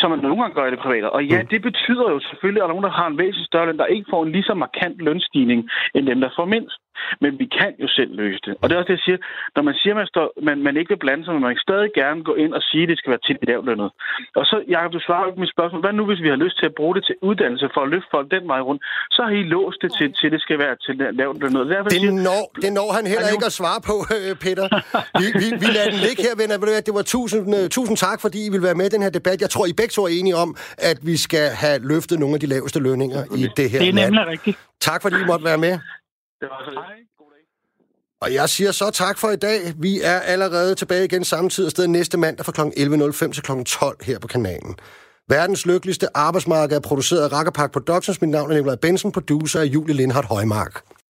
som man nogle gange gør i det private. Og ja, mm. det betyder jo selvfølgelig, at der er nogen, der har en væsentlig større løn, der ikke får en lige så markant lønstigning, end dem, der får mindst. Men vi kan jo selv løse det. Og det er også det, jeg siger. Når man siger, at man, står, man, man ikke vil blande sig, men man kan stadig gerne gå ind og sige, at det skal være til de lavlønnede. Og så, Jacob, du svarer ikke mit spørgsmål. Hvad nu, hvis vi har lyst til at bruge det til uddannelse for at løfte folk den vej rundt? Så har I låst det til, til det skal være til lavlønnede. Det, det, når, det når han heller ikke at svare på, øh, Peter. Vi, vi, vi lader den ligge her, venner. Det var tusind, uh, tusind tak, fordi I vil være med i den her debat. Jeg tror, I begge to er enige om, at vi skal have løftet nogle af de laveste lønninger i det her Det er nemlig land. rigtigt. Tak, fordi I måtte være med. Det var så lidt. Og jeg siger så tak for i dag. Vi er allerede tilbage igen samme tid og sted næste mandag fra kl. 11.05 til kl. 12 her på kanalen. Verdens lykkeligste arbejdsmarked er produceret af Rakkerpark Productions. Mit navn er Nikolaj Bensen, producer af Julie Lindhardt Højmark.